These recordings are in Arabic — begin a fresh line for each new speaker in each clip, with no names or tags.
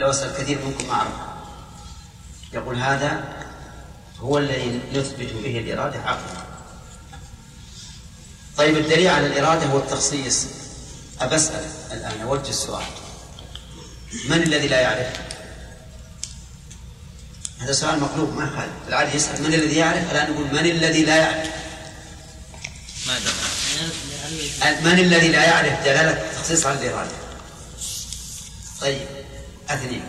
لو أسأل كثير منكم أعرف يقول هذا هو الذي نثبت به الإرادة عقلا طيب الدليل على الإرادة هو التخصيص أبسأل الآن أوجه السؤال من الذي لا يعرف؟ هذا سؤال مقلوب ما يخالف العادي يسأل من الذي يعرف الآن نقول من الذي لا يعرف؟
ماذا؟
من الذي لا يعرف دلالة التخصيص على الإرادة؟ طيب اثنين.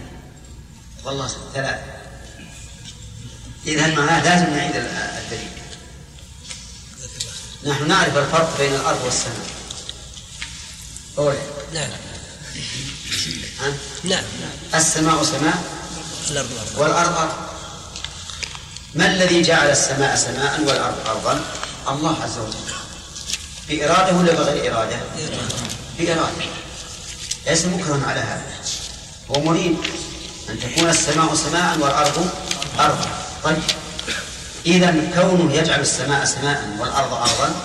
والله ثلاثة. إذا معناه لازم نعيد الدليل. نحن نعرف الفرق بين الأرض والسماء. أولا.
نعم؟ نعم
السماء سماء.
الأرض أرض.
والأرض أرض. ما الذي جعل السماء سماء والأرض أرضا؟ الله عز وجل. بإرادة ولا بغير إرادة؟ بإرادة. ليس مكرها على هذا. هو مريد أن تكون السماء سماء والأرض أرضا طيب. إذا كونه يجعل السماء سماء والأرض أرضا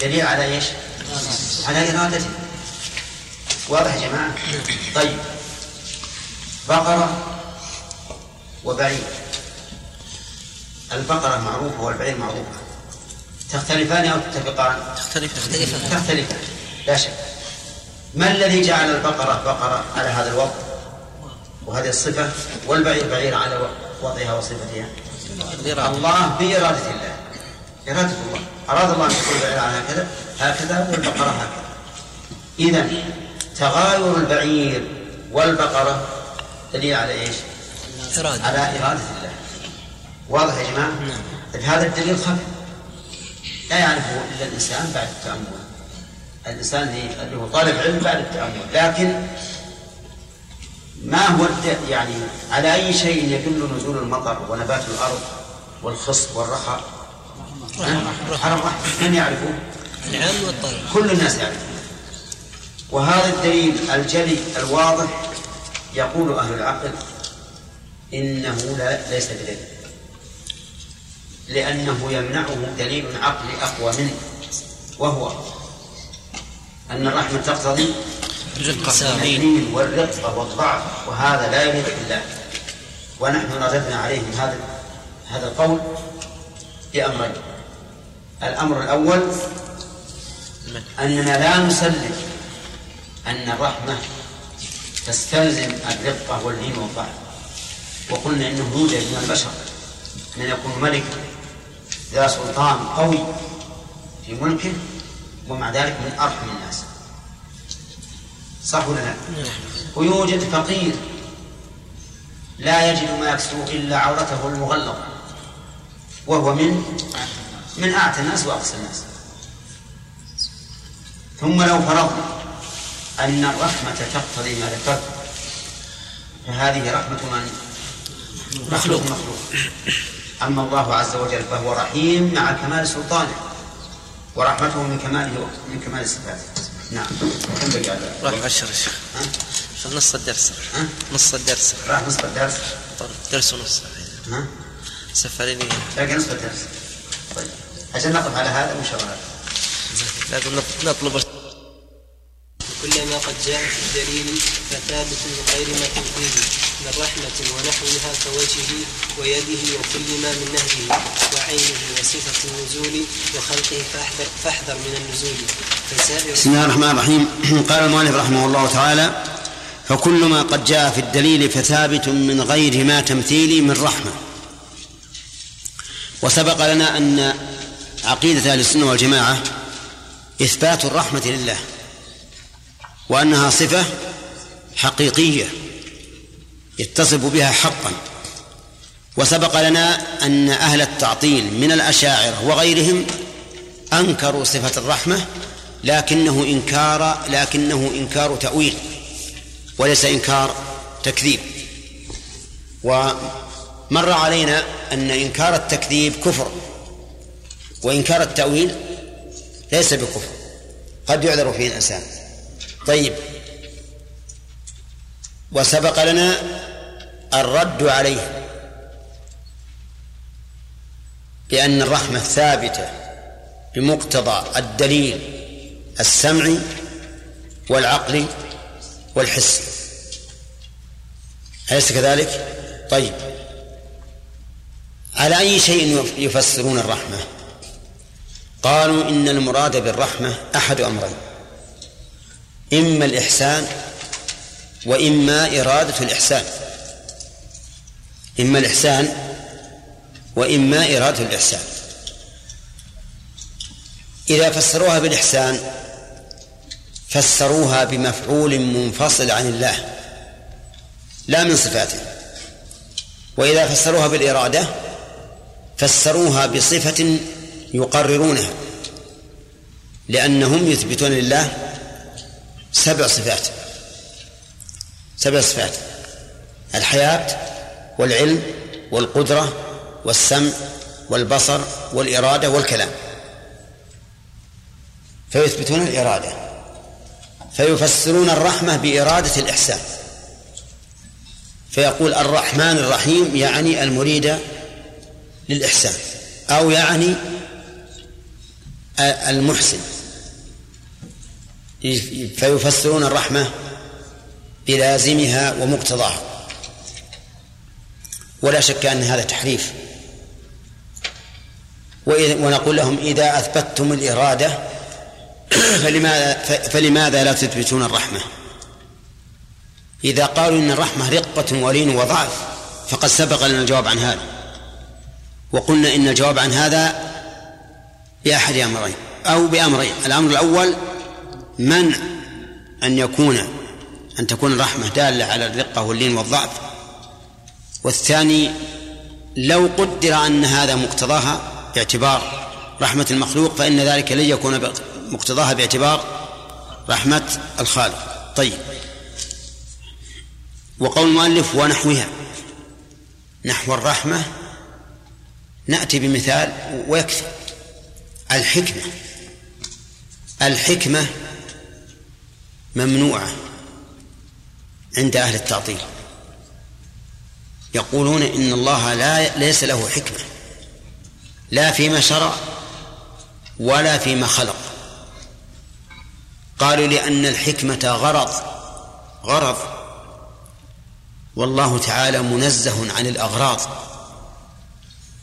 دليل على إيش؟ على إرادته. واضح يا جماعة؟ طيب. بقرة وبعير. البقرة معروفة والبعير معروفة. تختلفان أو تتفقان؟
تختلف
تختلفان. لا شك. ما الذي جعل البقرة بقرة على هذا الوضع؟ وهذه الصفة والبعير بعير على وضعها وصفتها. الله بإرادة الله. إرادة الله. أراد الله أن يكون البعير على هكذا هكذا والبقرة هكذا. إذا تغاير البعير والبقرة دليل على إيش؟
إرادة.
على إرادة الله. واضح يا جماعة؟
نعم.
هذا الدليل خفي. لا يعرفه إلا الإنسان بعد التأمل. الإنسان اللي هو طالب علم بعد التأمل لكن ما هو يعني على أي شيء يدل نزول المطر ونبات الأرض والخصب والرخاء؟ من يعرفه؟
العام والطلب
كل الناس يعرفون. وهذا الدليل الجلي الواضح يقول أهل العقل إنه لا ليس بدليل. لأنه يمنعه دليل عقلي أقوى منه وهو أن الرحمة تقتضي الحنين والرقة والضعف وهذا لا يليق بالله ونحن رددنا عليهم هذا هذا القول بأمرين. الأمر الأول أننا لا نسلم أن الرحمة تستلزم الرقة واللين والضعف وقلنا إنه يوجد من البشر من يكون ملك ذا سلطان قوي في ملكه ومع ذلك من أرحم الناس. صح ولا لا؟ ويوجد فقير لا يجد ما يكسوه إلا عورته المغلظة وهو من من أعتى الناس وأقسى الناس. ثم لو فرضنا أن الرحمة تقتضي ما ذكرت فهذه رحمة من؟ مخلوق. مخلوق. أما الله عز وجل فهو رحيم مع كمال سلطانه. ورحمته من كماله من كمال صفاته نعم. كم بقي على
راح عشر يا شيخ. نص الدرس.
ها؟
نص الدرس.
راح نصف الدرس؟
طيب، درس ونص.
ها؟
سفريني.
باقي نصف الدرس. طيب. عشان نقف على هذا وان شاء الله
لازم نط- نطلب
كل ما قد جاء في الدليل فثابت من غير ما تنفيذ من رحمة ونحوها كوجهه ويده وكل ما من نهجه وعينه وصفة النزول وخلقه فاحذر, فاحذر من النزول. فسائر
بسم الله الرحمن الرحيم. قال المؤلف رحمه الله تعالى فكل ما قد جاء في الدليل فثابت من غير ما تمثيل من رحمة. وسبق لنا أن عقيدة أهل السنة والجماعة إثبات الرحمة لله وأنها صفة حقيقية. يتصف بها حقا. وسبق لنا أن أهل التعطيل من الأشاعرة وغيرهم أنكروا صفة الرحمة لكنه إنكار لكنه إنكار تأويل وليس إنكار تكذيب. ومر علينا أن إنكار التكذيب كفر وإنكار التأويل ليس بكفر قد يعذر فيه الإنسان. طيب. وسبق لنا الرد عليه بأن الرحمة ثابتة بمقتضى الدليل السمعي والعقلي والحسي أليس كذلك؟ طيب على أي شيء يفسرون الرحمة؟ قالوا إن المراد بالرحمة أحد أمرين إما الإحسان وإما إرادة الإحسان إما الإحسان وإما إرادة الإحسان. إذا فسروها بالإحسان فسروها بمفعول منفصل عن الله لا من صفاته. وإذا فسروها بالإرادة فسروها بصفة يقررونها لأنهم يثبتون لله سبع صفات. سبع صفات الحياة والعلم والقدرة والسمع والبصر والإرادة والكلام. فيثبتون الإرادة. فيفسرون الرحمة بإرادة الإحسان. فيقول الرحمن الرحيم يعني المريد للإحسان. أو يعني المحسن. فيفسرون الرحمة بلازمها ومقتضاها. ولا شك أن هذا تحريف. ونقول لهم إذا أثبتتم الإرادة فلماذا فلماذا لا تثبتون الرحمة؟ إذا قالوا إن الرحمة رقة ولين وضعف فقد سبق لنا الجواب عن هذا. وقلنا إن الجواب عن هذا بأحد أمرين أو بأمرين. الأمر الأول منع أن يكون أن تكون الرحمة دالة على الرقة واللين والضعف والثاني لو قدر أن هذا مقتضاها باعتبار رحمة المخلوق فإن ذلك لن يكون مقتضاها باعتبار رحمة الخالق. طيب. وقول المؤلف ونحوها. نحو الرحمة نأتي بمثال ويكفي. الحكمة. الحكمة ممنوعة عند أهل التعطيل. يقولون إن الله لا ليس له حكمة. لا فيما شرع ولا فيما خلق. قالوا لأن الحكمة غرض غرض. والله تعالى منزه عن الأغراض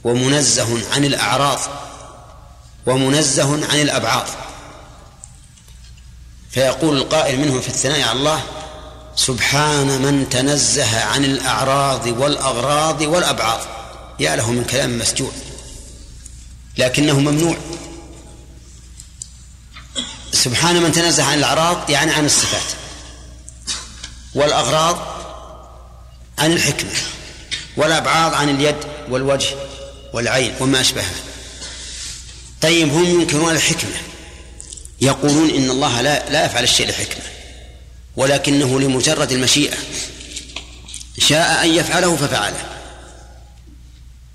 ومنزه عن الأعراض ومنزه عن الأبعاض فيقول القائل منهم في الثناء على الله سبحان من تنزه عن الأعراض والأغراض والأبعاض. يا له من كلام مسجون لكنه ممنوع. سبحان من تنزه عن الأعراض يعني عن الصفات والأغراض عن الحكمة والأبعاض عن اليد والوجه والعين وما أشبهها. طيب هم ينكرون الحكمة يقولون إن الله لا لا يفعل الشيء لحكمة. ولكنه لمجرد المشيئة. شاء أن يفعله ففعله.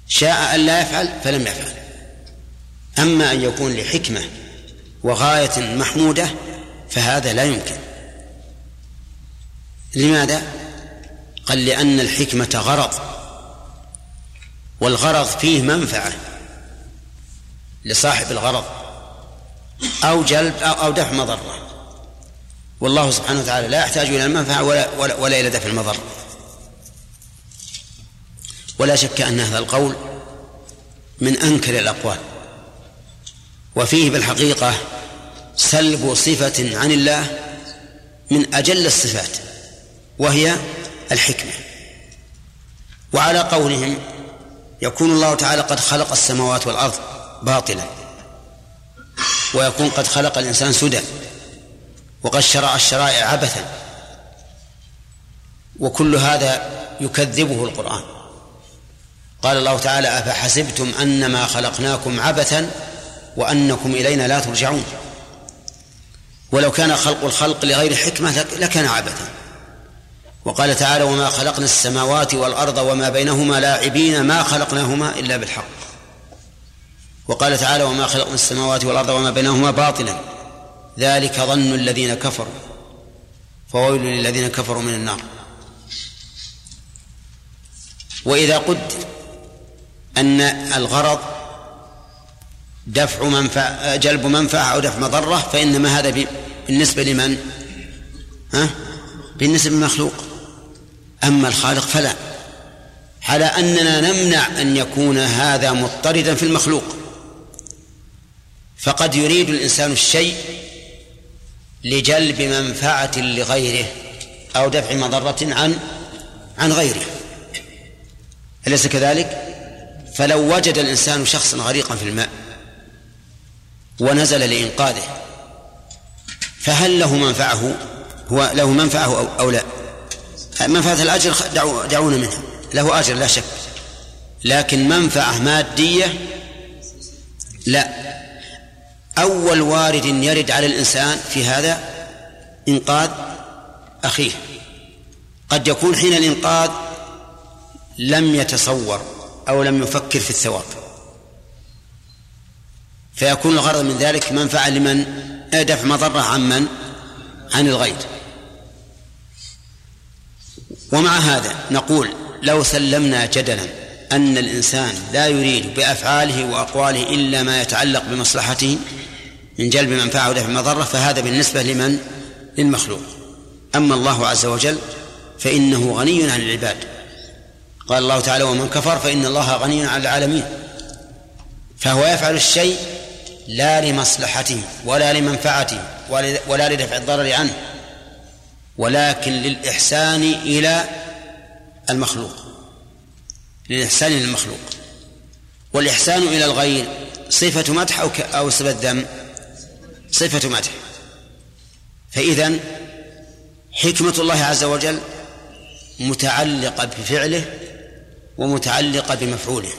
شاء أن لا يفعل فلم يفعل. أما أن يكون لحكمة وغاية محمودة فهذا لا يمكن. لماذا؟ قال لأن الحكمة غرض والغرض فيه منفعة لصاحب الغرض أو جلب أو دفع مضرة. والله سبحانه وتعالى لا يحتاج إلى المنفعة ولا, ولا, ولا إلى دفع المضرة ولا شك أن هذا القول من أنكر الأقوال. وفيه بالحقيقة سلب صفة عن الله من أجل الصفات وهي الحكمة. وعلى قولهم يكون الله تعالى قد خلق السماوات والأرض باطلا ويكون قد خلق الإنسان سدى. وقد شرع الشرائع عبثا. وكل هذا يكذبه القرآن. قال الله تعالى أفحسبتم أنما خلقناكم عبثا وأنكم إلينا لا ترجعون. ولو كان خلق الخلق لغير حكمة لكان عبثا. وقال تعالى وما خلقنا السماوات والأرض وما بينهما لاعبين ما خلقناهما إلا بالحق. وقال تعالى وما خلقنا السماوات والأرض وما بينهما باطلا. ذلك ظن الذين كفروا. فويل للذين كفروا من النار. وإذا قدر أن الغرض دفع منفعة جلب منفعة أو دفع مضرة فإنما هذا بالنسبة لمن؟ ها؟ بالنسبة للمخلوق. أما الخالق فلا. على أننا نمنع أن يكون هذا مضطردا في المخلوق. فقد يريد الإنسان الشيء لجلب منفعة لغيره أو دفع مضرة عن عن غيره. أليس كذلك؟ فلو وجد الإنسان شخصا غريقا في الماء ونزل لإنقاذه فهل له منفعه؟ هو له منفعة أو, أو لا؟ منفعة الأجر دعونا منها. له أجر لا شك. لكن منفعة مادية لا. أول وارد يرد على الإنسان في هذا إنقاذ أخيه. قد يكون حين الإنقاذ لم يتصور أو لم يفكر في الثواب. فيكون الغرض من ذلك منفعة لمن دفع مضرة عن من؟ عن الغير. ومع هذا نقول لو سلمنا جدلا أن الإنسان لا يريد بأفعاله وأقواله إلا ما يتعلق بمصلحته من جلب منفعة ودفع مضرة فهذا بالنسبة لمن؟ للمخلوق. أما الله عز وجل فإنه غني عن العباد. قال الله تعالى ومن كفر فإن الله غني عن العالمين. فهو يفعل الشيء لا لمصلحته ولا لمنفعته ولا لدفع الضرر عنه ولكن للإحسان إلى المخلوق. للإحسان إلى المخلوق. والإحسان إلى الغير صفة مدح أو أو صفة ذم صفة مدح. فإذا حكمة الله عز وجل متعلقة بفعله ومتعلقة بمفعوله.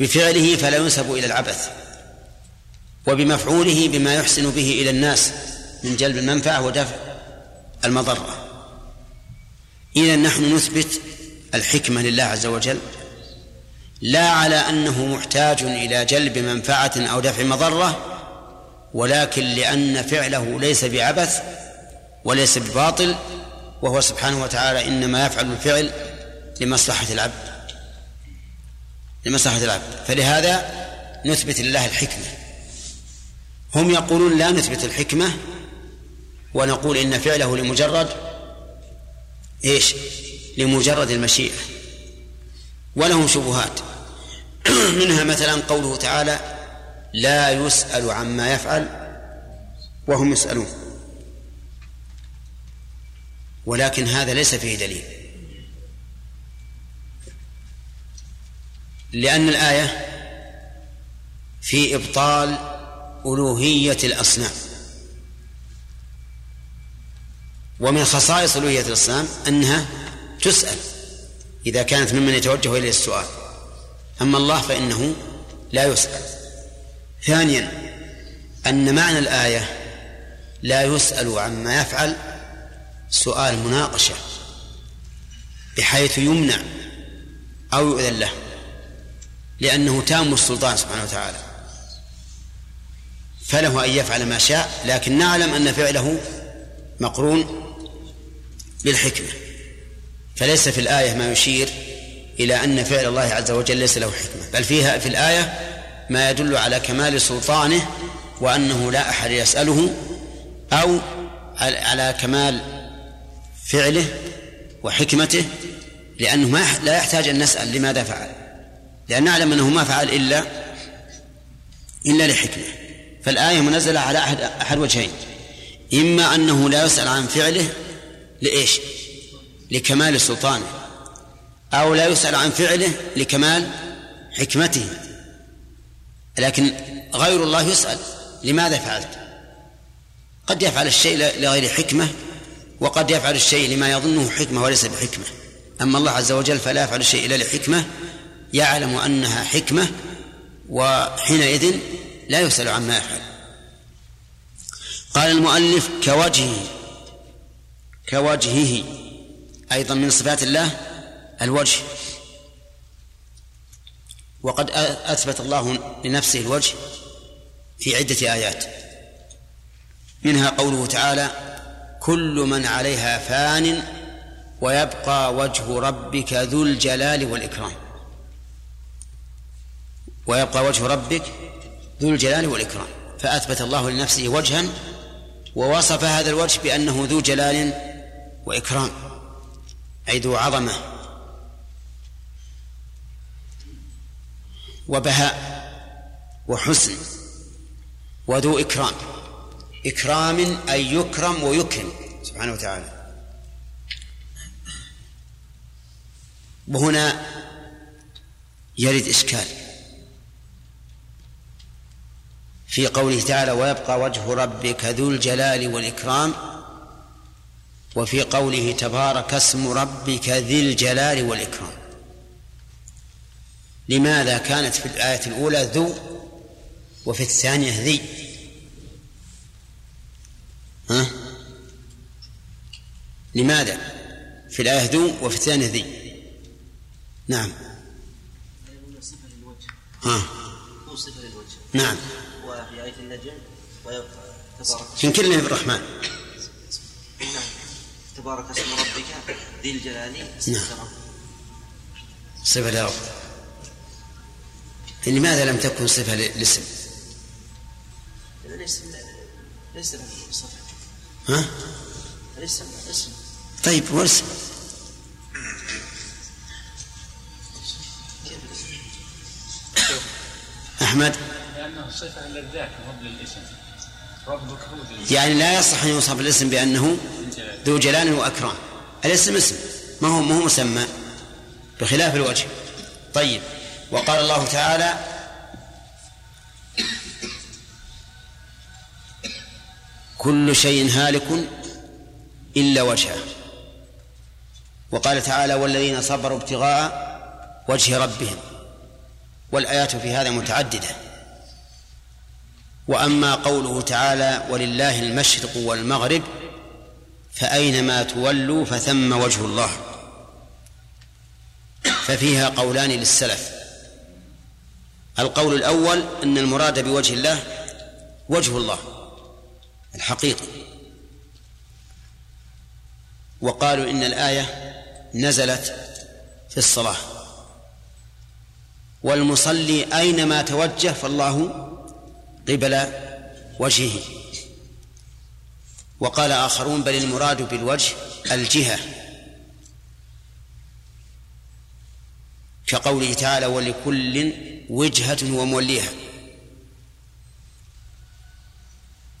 بفعله فلا ينسب إلى العبث وبمفعوله بما يحسن به إلى الناس من جلب المنفعة ودفع المضرة. إذا نحن نثبت الحكمة لله عز وجل لا على أنه محتاج إلى جلب منفعة أو دفع مضرة ولكن لأن فعله ليس بعبث وليس بباطل وهو سبحانه وتعالى إنما يفعل الفعل لمصلحة العبد لمصلحة العبد. فلهذا نثبت لله الحكمة. هم يقولون لا نثبت الحكمة ونقول إن فعله لمجرد إيش؟ لمجرد المشيئة ولهم شبهات. منها مثلا قوله تعالى لا يسأل عما يفعل وهم يسألون ولكن هذا ليس فيه دليل. لأن الآية في إبطال ألوهية الأصنام. ومن خصائص ألوهية الأصنام أنها تسأل إذا كانت ممن يتوجه إليه السؤال. أما الله فإنه لا يسأل. ثانيا أن معنى الآية لا يسأل عما يفعل سؤال مناقشة بحيث يمنع أو يؤذن له لأنه تام السلطان سبحانه وتعالى. فله أن يفعل ما شاء لكن نعلم أن فعله مقرون بالحكمة. فليس في الآية ما يشير إلى أن فعل الله عز وجل ليس له حكمة بل فيها في الآية ما يدل على كمال سلطانه وأنه لا أحد يسأله أو على كمال فعله وحكمته لأنه ما لا يحتاج أن نسأل لماذا فعل لأن نعلم أنه ما فعل إلا إلا لحكمة فالآية منزلة على أحد أحد وجهين إما أنه لا يسأل عن فعله لإيش؟ لكمال سلطانه أو لا يسأل عن فعله لكمال حكمته. لكن غير الله يسأل لماذا فعلت؟ قد يفعل الشيء لغير حكمة وقد يفعل الشيء لما يظنه حكمة وليس بحكمة. أما الله عز وجل فلا يفعل الشيء إلا لحكمة يعلم أنها حكمة وحينئذ لا يسأل عما يفعل. قال المؤلف كوجهه كوجهه. أيضا من صفات الله الوجه. وقد أثبت الله لنفسه الوجه في عدة آيات. منها قوله تعالى كل من عليها فان ويبقى وجه ربك ذو الجلال والإكرام. ويبقى وجه ربك ذو الجلال والإكرام. فأثبت الله لنفسه وجها ووصف هذا الوجه بأنه ذو جلال وإكرام. أي ذو عظمة. وبهاء وحسن وذو إكرام. إكرام أي يكرم ويكرم. سبحانه وتعالى. وهنا يرد إشكال. في قوله تعالى ويبقى وجه ربك ذو الجلال والإكرام وفي قوله تبارك اسم ربك ذي الجلال والإكرام. لماذا كانت في الآية الأولى ذو وفي الثانية ذي؟ ها؟ لماذا في الآية ذو وفي الثانية ذي؟ نعم. ها؟
صفة للوجه
نعم.
وفي آية النجم ويبقى تبارك
في كلمة الرحمن.
تبارك اسم ربك ذي الجلال
نعم. صفة لرب. لماذا لم تكن صفة للاسم
ليس ليس له صفة.
ها؟
ليس اسم.
طيب والاسم أحمد؟
لأنه صفة للذات مو للاسم.
يعني لا يصح أن يوصف الاسم بأنه ذو جلال وأكرام. الاسم اسم ما هو ما هو مسمى؟ بخلاف الوجه. طيب وقال الله تعالى كل شيء هالك إلا وجهه. وقال تعالى والذين صبروا ابتغاء وجه ربهم. والآيات في هذا متعددة. وأما قوله تعالى ولله المشرق والمغرب فأينما تولوا فثم وجه الله. ففيها قولان للسلف. القول الأول أن المراد بوجه الله وجه الله الحقيقي وقالوا إن الآية نزلت في الصلاة. والمصلي أينما توجه فالله قبل وجهه. وقال آخرون بل المراد بالوجه الجهة. كقوله تعالى ولكل وجهة وموليها.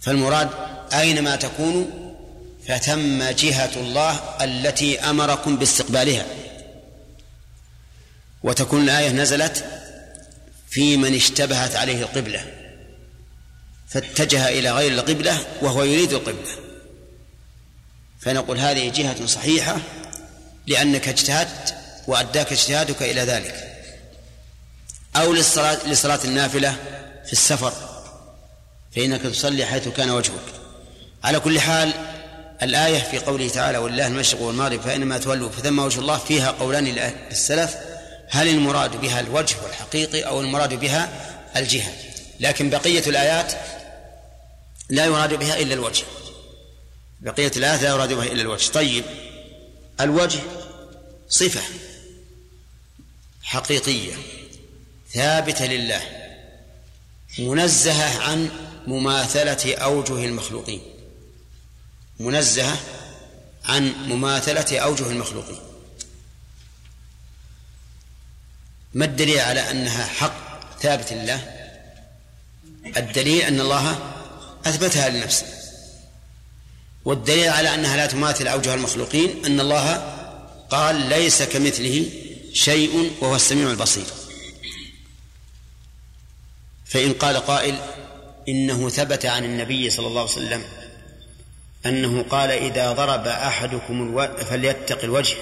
فالمراد أينما تكونوا فتم جهة الله التي أمركم باستقبالها. وتكون الآية نزلت في من اشتبهت عليه القبلة. فاتجه إلى غير القبلة وهو يريد القبلة. فنقول هذه جهة صحيحة لأنك اجتهدت وأداك اجتهادك إلى ذلك. أو للصلاة لصلاة النافلة في السفر. فإنك تصلي حيث كان وجهك. على كل حال الآية في قوله تعالى ولله المشرق والمغرب فإنما تولوا فثم وجه الله فيها قولان للسلف هل المراد بها الوجه والحقيقي أو المراد بها الجهة؟ لكن بقية الآيات لا يراد بها إلا الوجه. بقية الآيات لا يراد بها إلا الوجه. طيب. الوجه صفة حقيقية ثابتة لله منزهة عن مماثلة أوجه المخلوقين. منزهة عن مماثلة أوجه المخلوقين. ما الدليل على أنها حق ثابت لله؟ الدليل أن الله أثبتها لنفسه والدليل على أنها لا تماثل أوجه المخلوقين أن الله قال ليس كمثله شيء وهو السميع البصير فإن قال قائل إنه ثبت عن النبي صلى الله عليه وسلم أنه قال إذا ضرب أحدكم. فليتق الوجه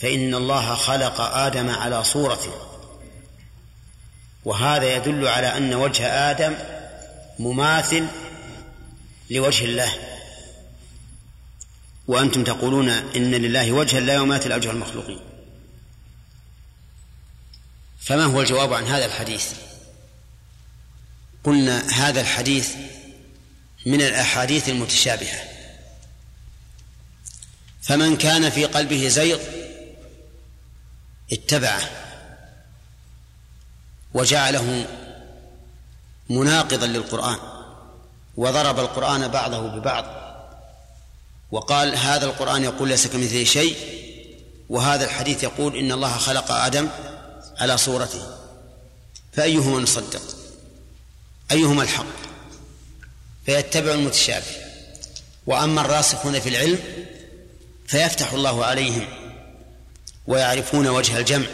فإن الله خلق آدم على صورته وهذا يدل على أن وجه آدم مماثل لوجه الله. وأنتم تقولون إن لله وجها لا يماثل أوجه المخلوقين. فما هو الجواب عن هذا الحديث؟ قلنا هذا الحديث من الأحاديث المتشابهة. فمن كان في قلبه زيغ اتبعه وجعله مناقضا للقرآن وضرب القرآن بعضه ببعض وقال هذا القرآن يقول ليس كمثله شيء وهذا الحديث يقول إن الله خلق آدم على صورته. فأيهما نصدق؟ أيهما الحق؟ فيتبع المتشابه. وأما الراسخون في العلم فيفتح الله عليهم ويعرفون وجه الجمع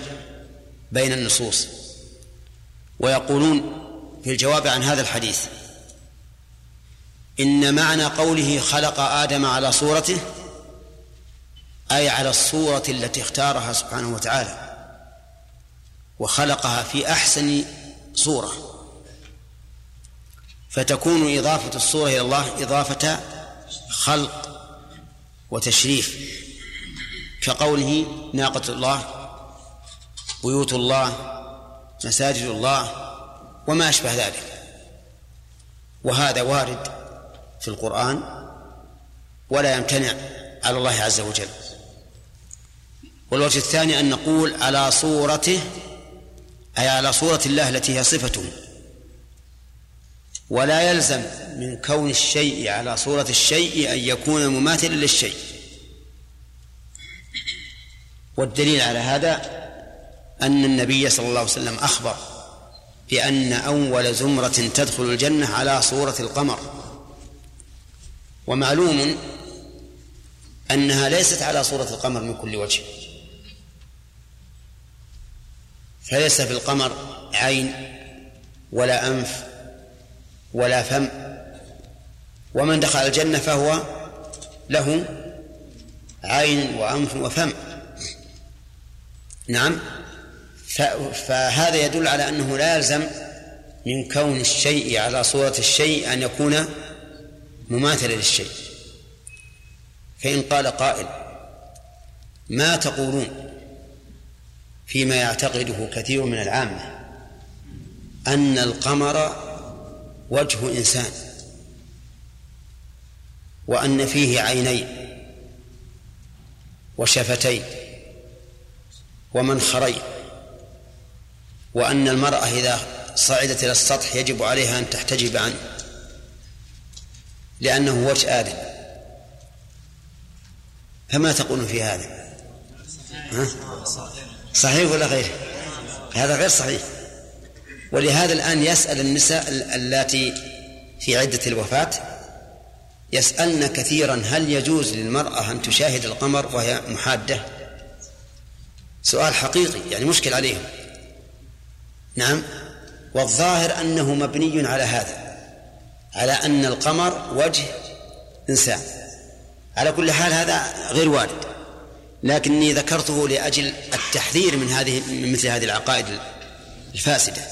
بين النصوص ويقولون في الجواب عن هذا الحديث. إن معنى قوله خلق آدم على صورته أي على الصورة التي اختارها سبحانه وتعالى وخلقها في أحسن صورة. فتكون إضافة الصورة إلى الله إضافة خلق وتشريف كقوله ناقة الله بيوت الله مساجد الله وما أشبه ذلك. وهذا وارد في القرآن ولا يمتنع على الله عز وجل. والوجه الثاني أن نقول على صورته أي على صورة الله التي هي صفته ولا يلزم من كون الشيء على صورة الشيء أن يكون مماثلا للشيء. والدليل على هذا أن النبي صلى الله عليه وسلم أخبر بأن أول زمرة تدخل الجنة على صورة القمر. ومعلوم أنها ليست على صورة القمر من كل وجه. فليس في القمر عين ولا أنف ولا فم. ومن دخل الجنة فهو له عين وأنف وفم. نعم. فهذا يدل على أنه لا يلزم من كون الشيء على صورة الشيء أن يكون مماثلا للشيء. فإن قال قائل ما تقولون فيما يعتقده كثير من العامة أن القمر وجه إنسان وأن فيه عينين وشفتين ومنخرين وأن المرأة إذا صعدت إلى السطح يجب عليها أن تحتجب عنه لأنه وجه آدم. فما تقولون في هذا؟ ها؟ صحيح ولا غير؟ هذا غير صحيح. ولهذا الآن يسأل النساء اللاتي في عدة الوفاة يسألن كثيرا هل يجوز للمرأة أن تشاهد القمر وهي محادة؟ سؤال حقيقي يعني مشكل عليهم. نعم. والظاهر أنه مبني على هذا على أن القمر وجه إنسان. على كل حال هذا غير وارد. لكني ذكرته لأجل التحذير من هذه من مثل هذه العقائد الفاسدة.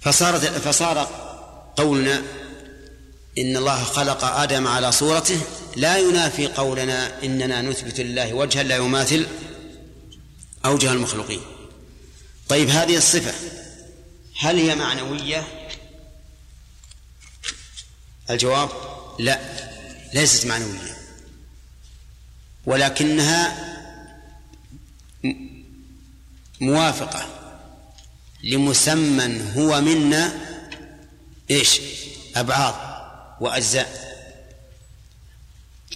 فصارت فصار قولنا إن الله خلق آدم على صورته. لا ينافي قولنا إننا نثبت لله وجها لا يماثل أوجه المخلوقين. طيب هذه الصفة هل هي معنوية؟ الجواب لا ليست معنوية ولكنها موافقة لمسمى هو منا إيش؟ أبعاض وأجزاء.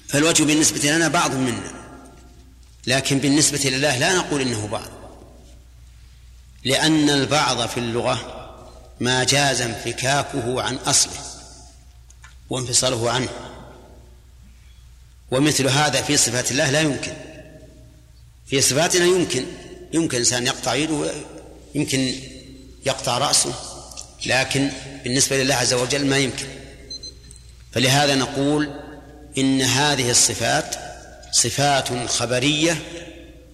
فالوجه بالنسبة لنا بعض منا لكن بالنسبة لله لا نقول إنه بعض. لأن البعض في اللغة ما جاز انفكاكه عن أصله وانفصاله عنه. ومثل هذا في صفات الله لا يمكن. في صفاتنا يمكن. يمكن إنسان يقطع يده يمكن يقطع رأسه لكن بالنسبة لله عز وجل ما يمكن. فلهذا نقول إن هذه الصفات صفات خبرية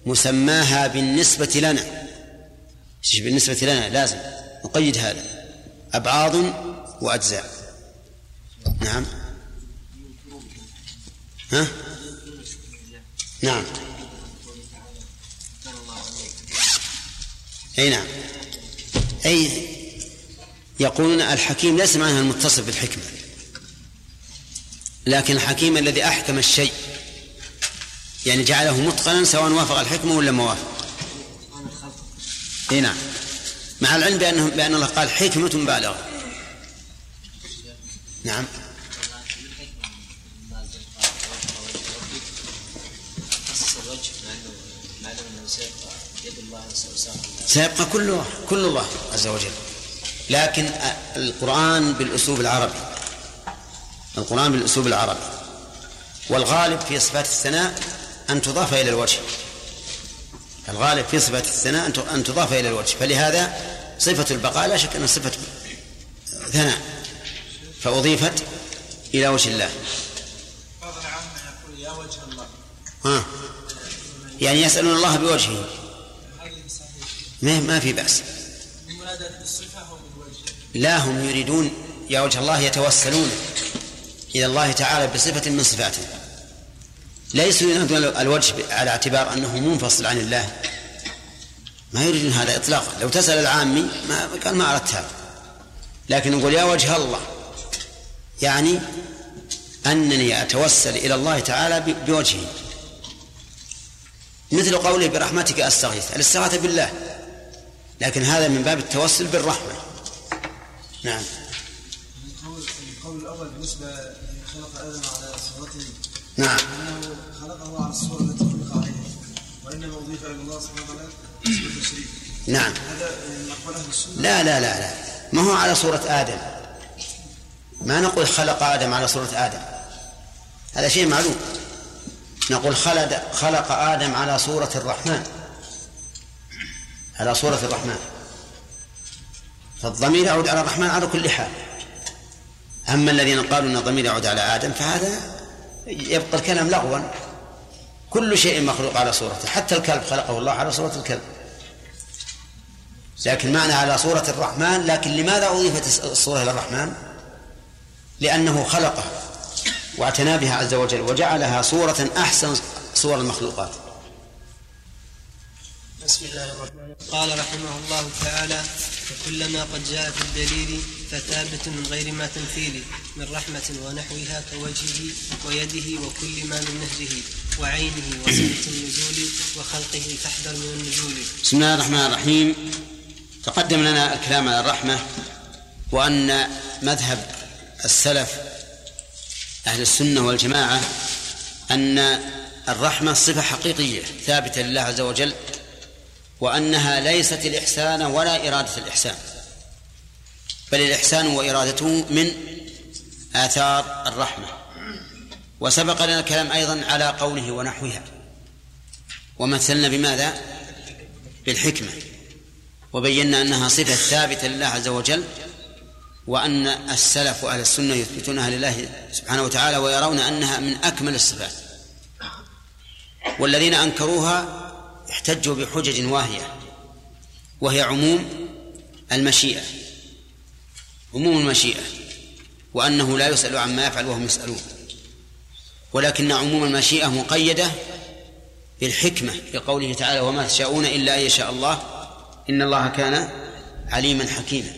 مسماها بالنسبة لنا. بالنسبة لنا لازم نقيد هذا. أبعاض وأجزاء. نعم. ها؟ نعم. أي نعم. أي يقولون الحكيم ليس معناها المتصف بالحكمة. لكن الحكيم الذي أحكم الشيء. يعني جعله متقنا سواء وافق الحكمة ولا ما وافق إي نعم. مع العلم بأنه بأن الله قال حكمة بالغة نعم.
سيبقى
كله كل الله عز وجل. لكن القرآن بالأسلوب العربي. القرآن بالأسلوب العربي. والغالب في صفات الثناء أن تضاف إلى الوجه. الغالب في صفات الثناء أن تضاف إلى الوجه. فلهذا صفة البقاء لا شك أنها صفة ثناء. فأضيفت إلى وجه الله.
بعض يقول يا وجه الله
ها. يعني يسألون الله بوجهه. ما في بأس. لا هم يريدون يا وجه الله يتوسلون إلى الله تعالى بصفة من صفاته. ليسوا ينادون الوجه على اعتبار أنه منفصل عن الله. ما يريدون هذا إطلاقا. لو تسأل العامي ما قال ما أردت هذا. لكن نقول يا وجه الله يعني أنني أتوسل إلى الله تعالى بوجهه مثل قوله برحمتك أستغيث الاستغاثة بالله. لكن هذا من باب التوسل بالرحمة. نعم.
القول الأول بالنسبة لمن خلق آدم على صورته
نعم.
خلقه على الصورة التي خلق عليها وإنما أضيف إلى الله سبحانه وتعالى اسم التشريف
نعم.
هذا أقوال أهل السنة؟
لا لا لا لا. ما هو على صورة آدم؟ ما نقول خلق آدم على صورة آدم. هذا شيء معلوم. نقول خلق خلق آدم على صورة الرحمن. على صورة الرحمن. فالضمير يعود على الرحمن على كل حال. أما الذين قالوا أن الضمير يعود على آدم فهذا يبقى الكلام لغوا. كل شيء مخلوق على صورته. حتى الكلب خلقه الله على صورة الكلب. لكن معنى على صورة الرحمن لكن لماذا أضيفت الصورة إلى الرحمن؟ لأنه خلقها واعتنى بها عز وجل وجعلها صورة أحسن صور المخلوقات.
بسم الله الرحمن الرحيم. قال رحمه الله تعالى فكلما قد جاء في الدليل فثابت من غير ما تمثيل من رحمة ونحوها كوجهه ويده وكل ما من نهجه وعينه وصفة النزول وخلقه فاحذر من النزول.
بسم الله الرحمن الرحيم. تقدم لنا الكلام على الرحمة وأن مذهب السلف أهل السنة والجماعة أن الرحمة صفة حقيقية ثابتة لله عز وجل وأنها ليست الإحسان ولا إرادة الإحسان. بل الإحسان وإرادته من آثار الرحمة. وسبق لنا الكلام أيضا على قوله ونحوها. ومثلنا بماذا؟ بالحكمة. وبينا أنها صفة ثابتة لله عز وجل وأن السلف وأهل السنة يثبتونها لله سبحانه وتعالى ويرون أنها من أكمل الصفات. والذين أنكروها احتجوا بحجج واهية وهي عموم المشيئة. عموم المشيئة وأنه لا يسأل عما يفعل وهم يسألون. ولكن عموم المشيئة مقيدة بالحكمة لقوله تعالى وما تشاءون إلا أن يشاء الله إن الله كان عليما حكيما.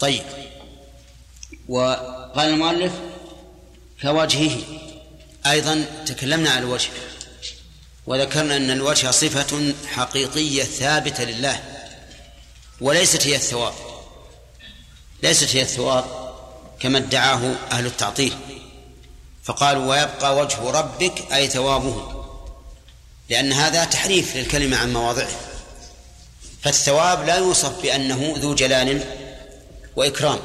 طيب. وقال المؤلف كوجهه. أيضا تكلمنا عن الوجه وذكرنا أن الوجه صفة حقيقية ثابتة لله وليست هي الثواب. ليست هي الثواب كما ادعاه أهل التعطيل. فقالوا ويبقى وجه ربك أي ثوابه. لأن هذا تحريف للكلمة عن مواضعه. فالثواب لا يوصف بأنه ذو جلال وإكرام.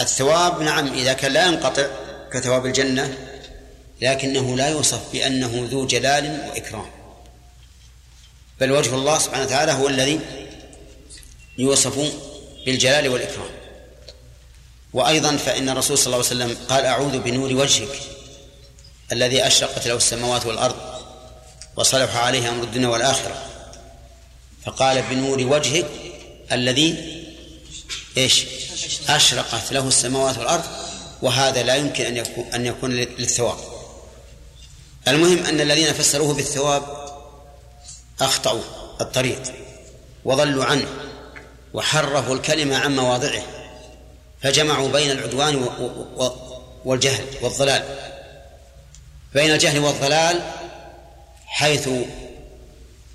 الثواب نعم إذا كان لا ينقطع كثواب الجنة لكنه لا يوصف بأنه ذو جلال وإكرام. بل وجه الله سبحانه وتعالى هو الذي يوصف بالجلال والإكرام. وأيضا فإن الرسول صلى الله عليه وسلم قال أعوذ بنور وجهك الذي أشرقت له السماوات والأرض وصلح عليه أمر الدنيا والآخرة. فقال بنور وجهك الذي إيش؟ أشرقت له السماوات والأرض وهذا لا يمكن أن يكون أن يكون للثواب. المهم أن الذين فسروه بالثواب أخطأوا الطريق وضلوا عنه. وحرفوا الكلمة عن مواضعه فجمعوا بين العدوان والجهل والضلال. بين الجهل والضلال حيث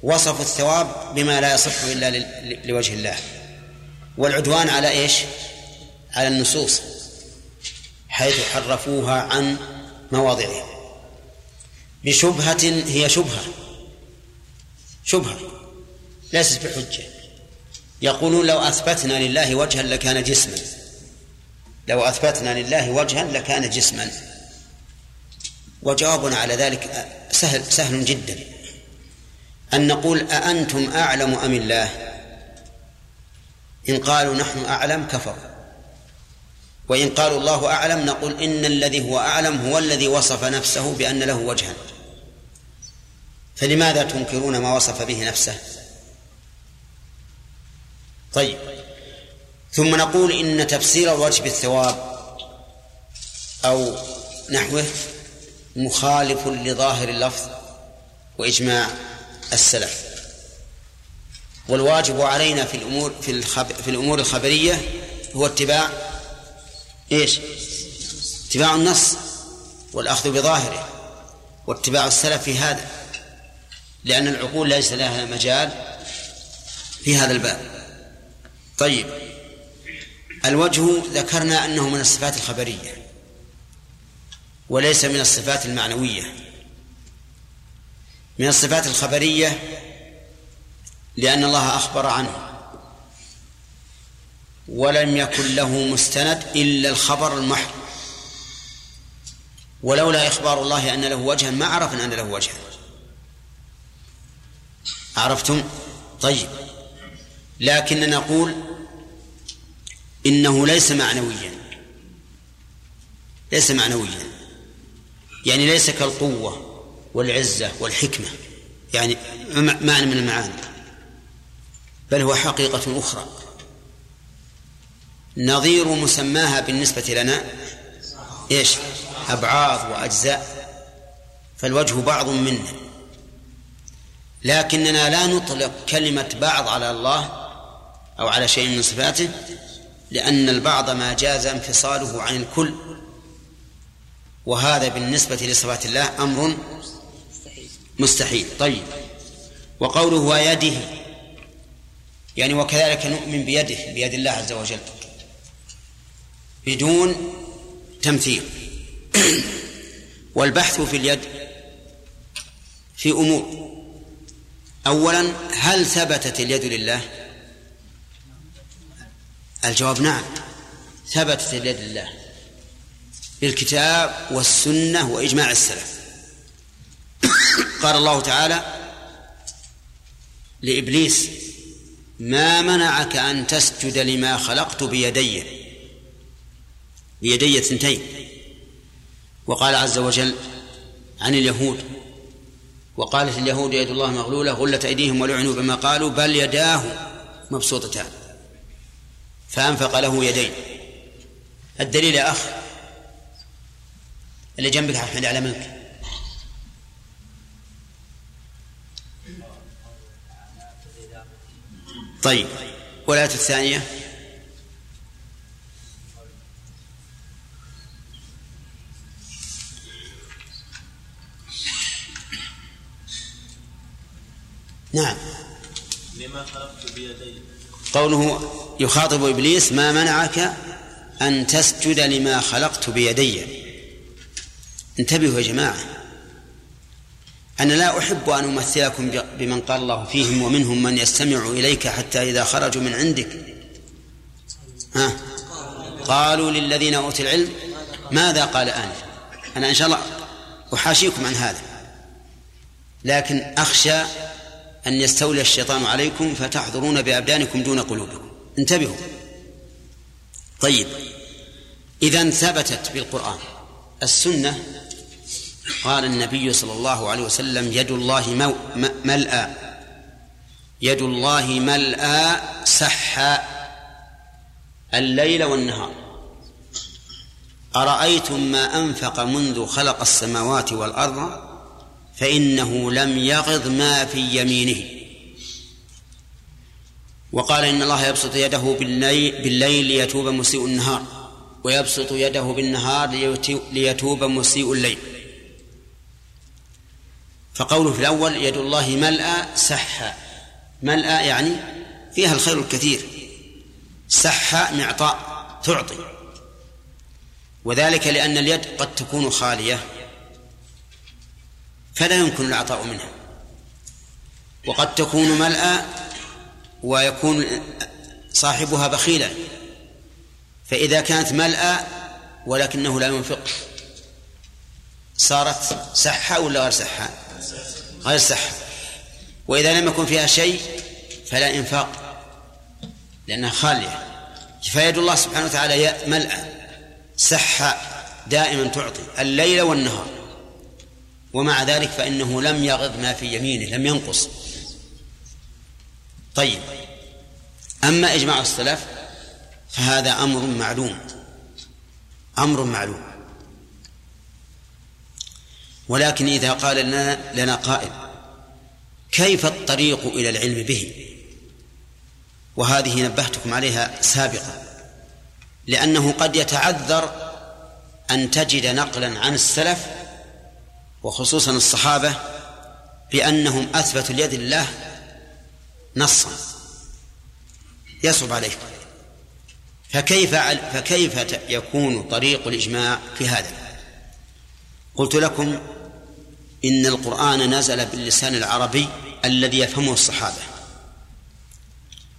وصفوا الثواب بما لا يصح إلا لوجه الله. والعدوان على إيش؟ على النصوص حيث حرفوها عن مواضعها بشبهة هي شبهة شبهة ليست بحجة. يقولون لو أثبتنا لله وجها لكان جسما. لو أثبتنا لله وجها لكان جسما. وجوابنا على ذلك سهل سهل جدا. أن نقول أأنتم أعلم أم الله؟ إن قالوا نحن أعلم كفروا. وإن قالوا الله أعلم نقول إن الذي هو أعلم هو الذي وصف نفسه بأن له وجها. فلماذا تنكرون ما وصف به نفسه؟ طيب. ثم نقول إن تفسير الوجه بالثواب أو نحوه مخالف لظاهر اللفظ وإجماع السلف. والواجب علينا في الأمور في, الخب في الأمور الخبرية هو اتباع إيش؟ اتباع النص والأخذ بظاهره واتباع السلف في هذا لأن العقول ليس لها مجال في هذا الباب. طيب. الوجه ذكرنا أنه من الصفات الخبرية وليس من الصفات المعنوية. من الصفات الخبرية لأن الله أخبر عنه. ولم يكن له مستند إلا الخبر المحض. ولولا إخبار الله أن له وجها ما عرفنا أن له وجها. عرفتم؟ طيب. لكن نقول إنه ليس معنويا. ليس معنويا. يعني ليس كالقوة والعزة والحكمة. يعني معنى من المعاني. بل هو حقيقة أخرى. نظير مسماها بالنسبة لنا إيش؟ أبعاض وأجزاء. فالوجه بعض منه لكننا لا نطلق كلمة بعض على الله أو على شيء من صفاته لأن البعض ما جاز انفصاله عن الكل. وهذا بالنسبة لصفات الله أمر مستحيل. طيب. وقوله ويده يعني وكذلك نؤمن بيده بيد الله عز وجل بدون تمثيل. والبحث في اليد في أمور. أولا هل ثبتت اليد لله؟ الجواب نعم. ثبتت اليد لله بالكتاب والسنة وإجماع السلف. قال الله تعالى لإبليس ما منعك أن تسجد لما خلقت بيدي؟ بيدي اثنتين. وقال عز وجل عن اليهود وقالت اليهود يد الله مغلولة غلت أيديهم ولعنوا بما قالوا بل يداه مبسوطتان. فأنفق له يدين. الدليل يا أخ اللي جنبك أحمد على منك طيب والآية الثانية؟ نعم.
لما خلقت بيدي.
قوله يخاطب إبليس ما منعك أن تسجد لما خلقت بيدي. انتبهوا يا جماعة. أنا لا أحب أن أمثلكم بمن قال الله فيهم ومنهم من يستمع إليك حتى إذا خرجوا من عندك. ها؟ قالوا للذين أوتوا العلم ماذا قال انفا أنا إن شاء الله أحاشيكم عن هذا. لكن أخشى أن يستولي الشيطان عليكم فتحضرون بأبدانكم دون قلوبكم. انتبهوا. طيب إذا ثبتت بالقرآن. السنة قال النبي صلى الله عليه وسلم يد الله ملأى. يد الله ملأى سحا. الليل والنهار. أرأيتم ما أنفق منذ خلق السماوات والأرض؟ فإنه لم يغض ما في يمينه. وقال إن الله يبسط يده بالليل, ليتوب مسيء النهار ويبسط يده بالنهار ليتوب مسيء الليل. فقوله في الأول يد الله ملأى سحا. ملأى يعني فيها الخير الكثير. سحا معطاء تعطي. وذلك لأن اليد قد تكون خالية فلا يمكن العطاء منها. وقد تكون ملأى ويكون صاحبها بخيلا فإذا كانت ملأى ولكنه لا ينفق صارت سحة ولا غير سحة غير سحة وإذا لم يكن فيها شيء فلا إنفاق لأنها خالية. فيد الله سبحانه وتعالى ملأى سحة دائما تعطي الليل والنهار. ومع ذلك فإنه لم يغض ما في يمينه لم ينقص. طيب. أما إجماع السلف فهذا أمر معلوم. أمر معلوم. ولكن إذا قال لنا, لنا قائل كيف الطريق إلى العلم به؟ وهذه نبهتكم عليها سابقا. لأنه قد يتعذر أن تجد نقلا عن السلف وخصوصا الصحابة بأنهم أثبتوا اليد الله نصا. يصعب عليك. فكيف فكيف يكون طريق الإجماع في هذا؟ قلت لكم إن القرآن نزل باللسان العربي الذي يفهمه الصحابة.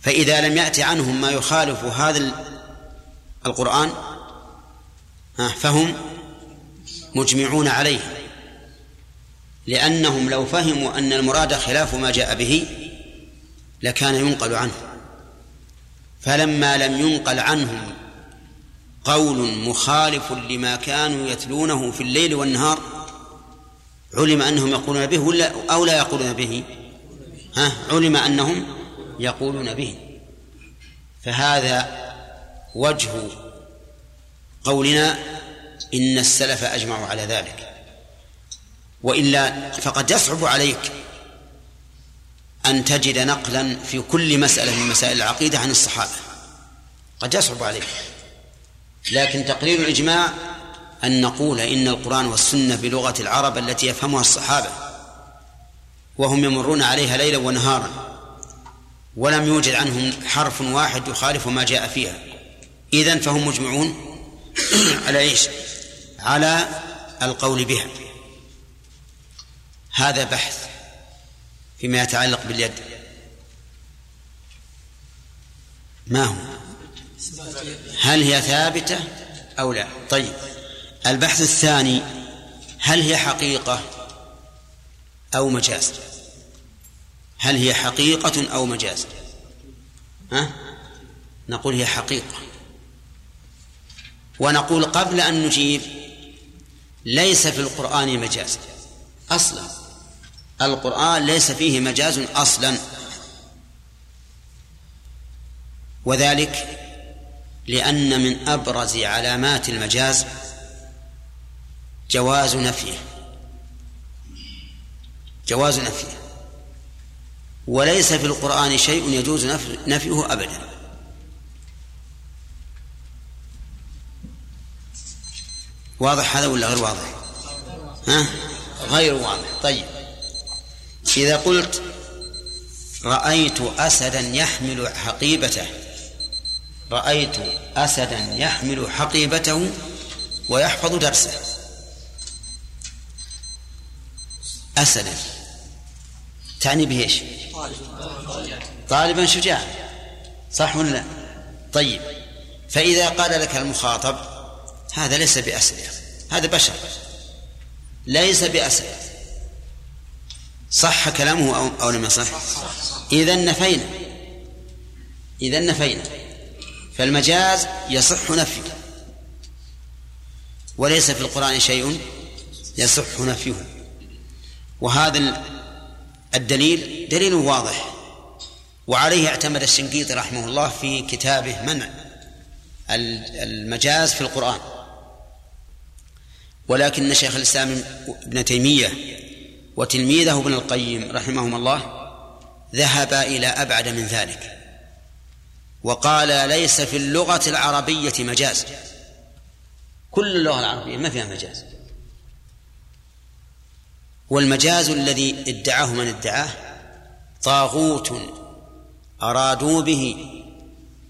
فإذا لم يأتي عنهم ما يخالف هذا القرآن فهم مجمعون عليه. لأنهم لو فهموا أن المراد خلاف ما جاء به لكان ينقل عنه. فلما لم ينقل عنهم قول مخالف لما كانوا يتلونه في الليل والنهار علم أنهم يقولون به ولا أو لا يقولون به؟ ها؟ علم أنهم يقولون به. فهذا وجه قولنا إن السلف أجمعوا على ذلك. وإلا فقد يصعب عليك أن تجد نقلا في كل مسألة من مسائل العقيدة عن الصحابة. قد يصعب عليك. لكن تقرير الإجماع أن نقول إن القرآن والسنة بلغة العرب التي يفهمها الصحابة وهم يمرون عليها ليلا ونهارا ولم يوجد عنهم حرف واحد يخالف ما جاء فيها. إذن فهم مجمعون على إيش؟ على القول بها. هذا بحث فيما يتعلق باليد. ما هو؟ هل هي ثابتة أو لا؟ طيب. البحث الثاني هل هي حقيقة أو مجاز؟ هل هي حقيقة أو مجاز؟ ها؟ نقول هي حقيقة. ونقول قبل أن نجيب ليس في القرآن مجاز. أصلا. القرآن ليس فيه مجاز أصلا. وذلك لأن من أبرز علامات المجاز جواز نفيه. جواز نفيه. وليس في القرآن شيء يجوز نفيه أبدا. واضح هذا ولا غير واضح؟ ها؟ غير واضح. طيب. إذا قلت رأيت أسدا يحمل حقيبته رأيت أسدا يحمل حقيبته ويحفظ درسه. أسدا. تعني به إيش؟ طالبا شجاعا صح ولا لا؟ طيب. فإذا قال لك المخاطب هذا ليس بأسد هذا بشر. ليس بأسد. صح كلامه أو, أو لم يصح؟ إذا نفينا. إذا نفينا. فالمجاز يصح نفيه. وليس في القرآن شيء يصح نفيه. وهذا الدليل دليل واضح. وعليه اعتمد الشنقيطي رحمه الله في كتابه منع المجاز في القرآن. ولكن شيخ الإسلام ابن تيمية وتلميذه ابن القيم رحمهما الله ذهب إلى أبعد من ذلك وقال ليس في اللغة العربية مجاز. كل اللغة العربية ما فيها مجاز. والمجاز الذي ادعاه من ادعاه طاغوت أرادوا به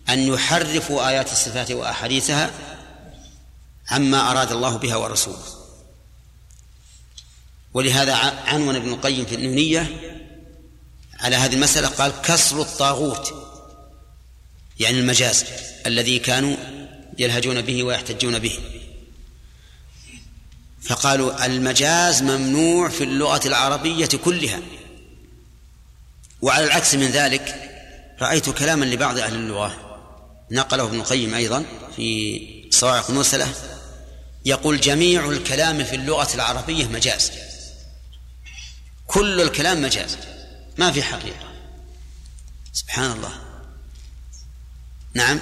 أن يحرفوا آيات الصفات وأحاديثها عما أراد الله بها ورسوله. ولهذا عنون ابن القيم في النونية على هذه المسألة قال كسر الطاغوت يعني المجاز الذي كانوا يلهجون به ويحتجون به. فقالوا المجاز ممنوع في اللغة العربية كلها. وعلى العكس من ذلك رأيت كلاما لبعض أهل اللغة نقله ابن القيم أيضا في صواعق المرسلة يقول جميع الكلام في اللغة العربية مجاز. كل الكلام مجاز. ما في حقيقة. سبحان الله نعم.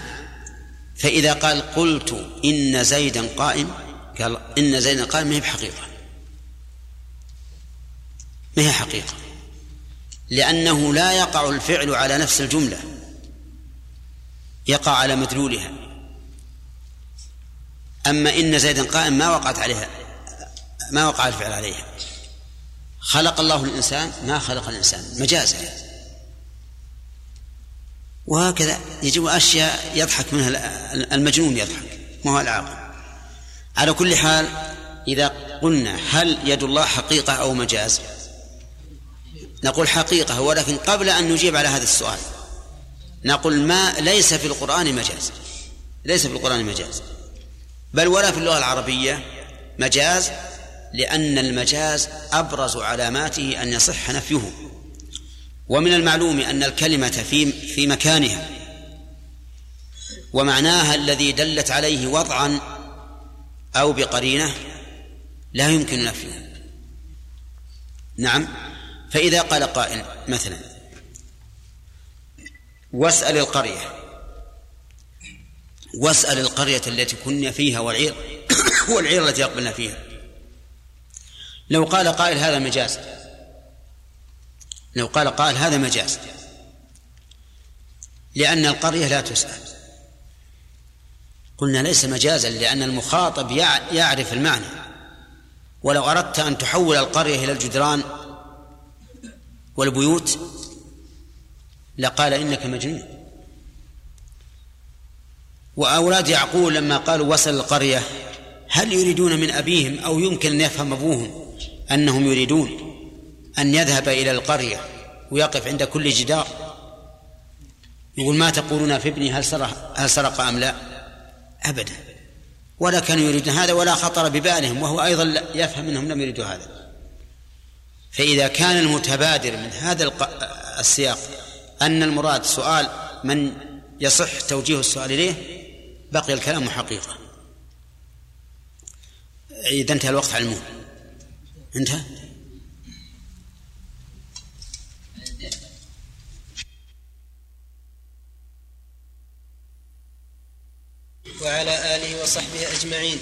فإذا قال قلت إن زيدا قائم قال إن زيدا قائم ما هي بحقيقة. ما هي حقيقة؟ لأنه لا يقع الفعل على نفس الجملة. يقع على مدلولها. أما إن زيدا قائم ما وقعت عليها ما وقع الفعل عليها. خلق الله الإنسان ما خلق الإنسان مجازا وهكذا يجب أشياء يضحك منها المجنون يضحك ما هو العاقل. على كل حال إذا قلنا هل يد الله حقيقة أو مجاز؟ نقول حقيقة ولكن قبل أن نجيب على هذا السؤال نقول ما ليس في القرآن مجاز؟ ليس في القرآن مجاز. بل ولا في اللغة العربية مجاز؟ لأن المجاز أبرز علاماته أن يصح نفيه. ومن المعلوم أن الكلمة في في مكانها. ومعناها الذي دلت عليه وضعا أو بقرينة لا يمكن نفيه. نعم. فإذا قال قائل مثلا واسأل القرية واسأل القرية التي كنا فيها والعير والعير التي أقبلنا فيها. لو قال قائل هذا مجاز. لو قال قائل هذا مجاز. لأن القرية لا تسأل. قلنا ليس مجازا لأن المخاطب يعرف المعنى. ولو أردت أن تحول القرية إلى الجدران والبيوت لقال إنك مجنون. وأولاد يعقوب لما قالوا وصل القرية هل يريدون من أبيهم أو يمكن أن يفهم أبوهم؟ أنهم يريدون أن يذهب إلى القرية ويقف عند كل جدار. يقول ما تقولون في ابني هل سرق هل سرق أم لا؟ أبدا. ولا كانوا يريدون هذا ولا خطر ببالهم وهو أيضا يفهم أنهم لم يريدوا هذا. فإذا كان المتبادر من هذا السياق أن المراد سؤال من يصح توجيه السؤال إليه بقي الكلام حقيقة. إذا انتهى الوقت على المهم. انتهى
وعلى آله وصحبه أجمعين.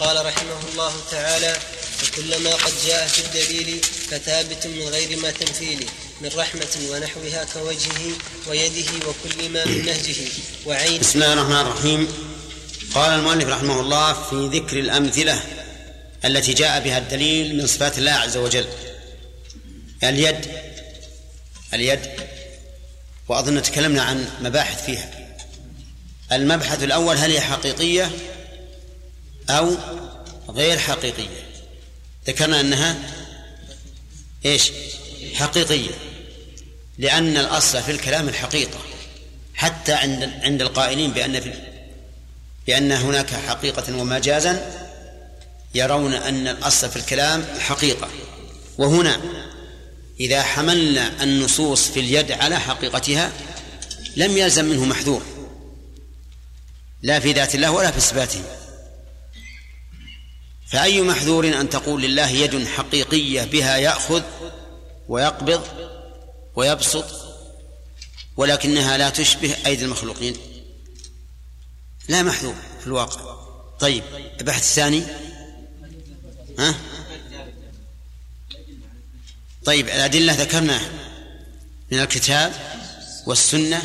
قال رحمه الله تعالى فكلما قد جاء في الدليل فثابت من غير ما تمثيل من رحمة ونحوها كوجهه ويده وكل ما من نهجه وعين
بسم الله الرحمن الرحيم. قال المؤلف رحمه الله في ذكر الأمثلة التي جاء بها الدليل من صفات الله عز وجل. اليد اليد وأظن تكلمنا عن مباحث فيها. المبحث الأول هل هي حقيقية أو غير حقيقية؟ ذكرنا أنها إيش؟ حقيقية. لأن الأصل في الكلام الحقيقة. حتى عند عند القائلين بأن في بأن هناك حقيقة ومجازا يرون أن الأصل في الكلام حقيقة. وهنا إذا حملنا النصوص في اليد على حقيقتها لم يلزم منه محذور. لا في ذات الله ولا في صفاته. فأي محذور أن تقول لله يد حقيقية بها يأخذ ويقبض ويبسط ولكنها لا تشبه أيدي المخلوقين؟ لا محذور في الواقع. طيب البحث الثاني. ها؟ طيب الأدلة ذكرناها من الكتاب والسنة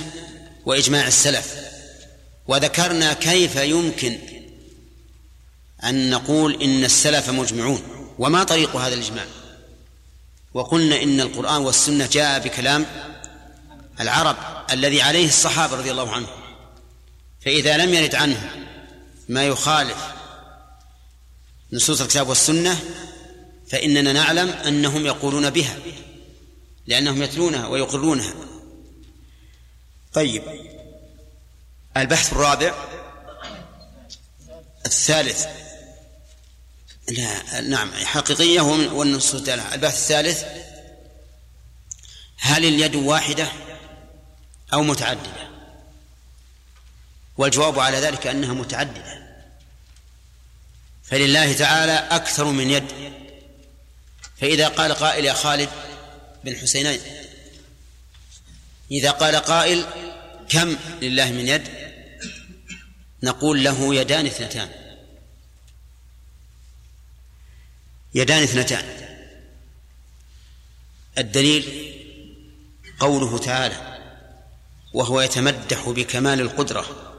وإجماع السلف وذكرنا كيف يمكن أن نقول إن السلف مجمعون. وما طريق هذا الإجماع؟ وقلنا إن القرآن والسنة جاء بكلام العرب الذي عليه الصحابة رضي الله عنهم فإذا لم يرد عنه ما يخالف نصوص الكتاب والسنة فإننا نعلم أنهم يقولون بها لأنهم يتلونها ويقرونها. طيب البحث الرابع الثالث. لا نعم حقيقية والنصوص البحث الثالث هل اليد واحدة أو متعددة؟ والجواب على ذلك أنها متعددة. فلله تعالى أكثر من يد. فإذا قال قائل يا خالد بن حسينين إذا قال قائل كم لله من يد؟ نقول له يدان اثنتان. يدان اثنتان. الدليل قوله تعالى وهو يتمدح بكمال القدرة.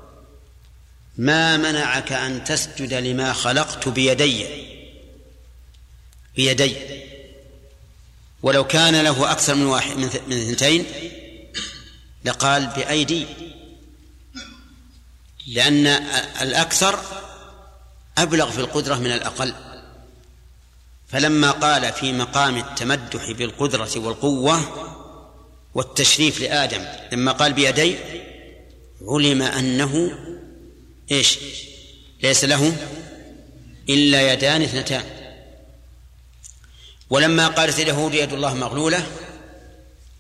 ما منعك أن تسجد لما خلقت بيدي؟ بيدي. ولو كان له أكثر من واحد من اثنتين لقال بأيدي. لأن الأكثر أبلغ في القدرة من الأقل. فلما قال في مقام التمدح بالقدرة والقوة والتشريف لآدم لما قال بيدي علم أنه إيش؟ ليس له إلا يدان اثنتان. ولما قالت اليهود يد الله مغلولة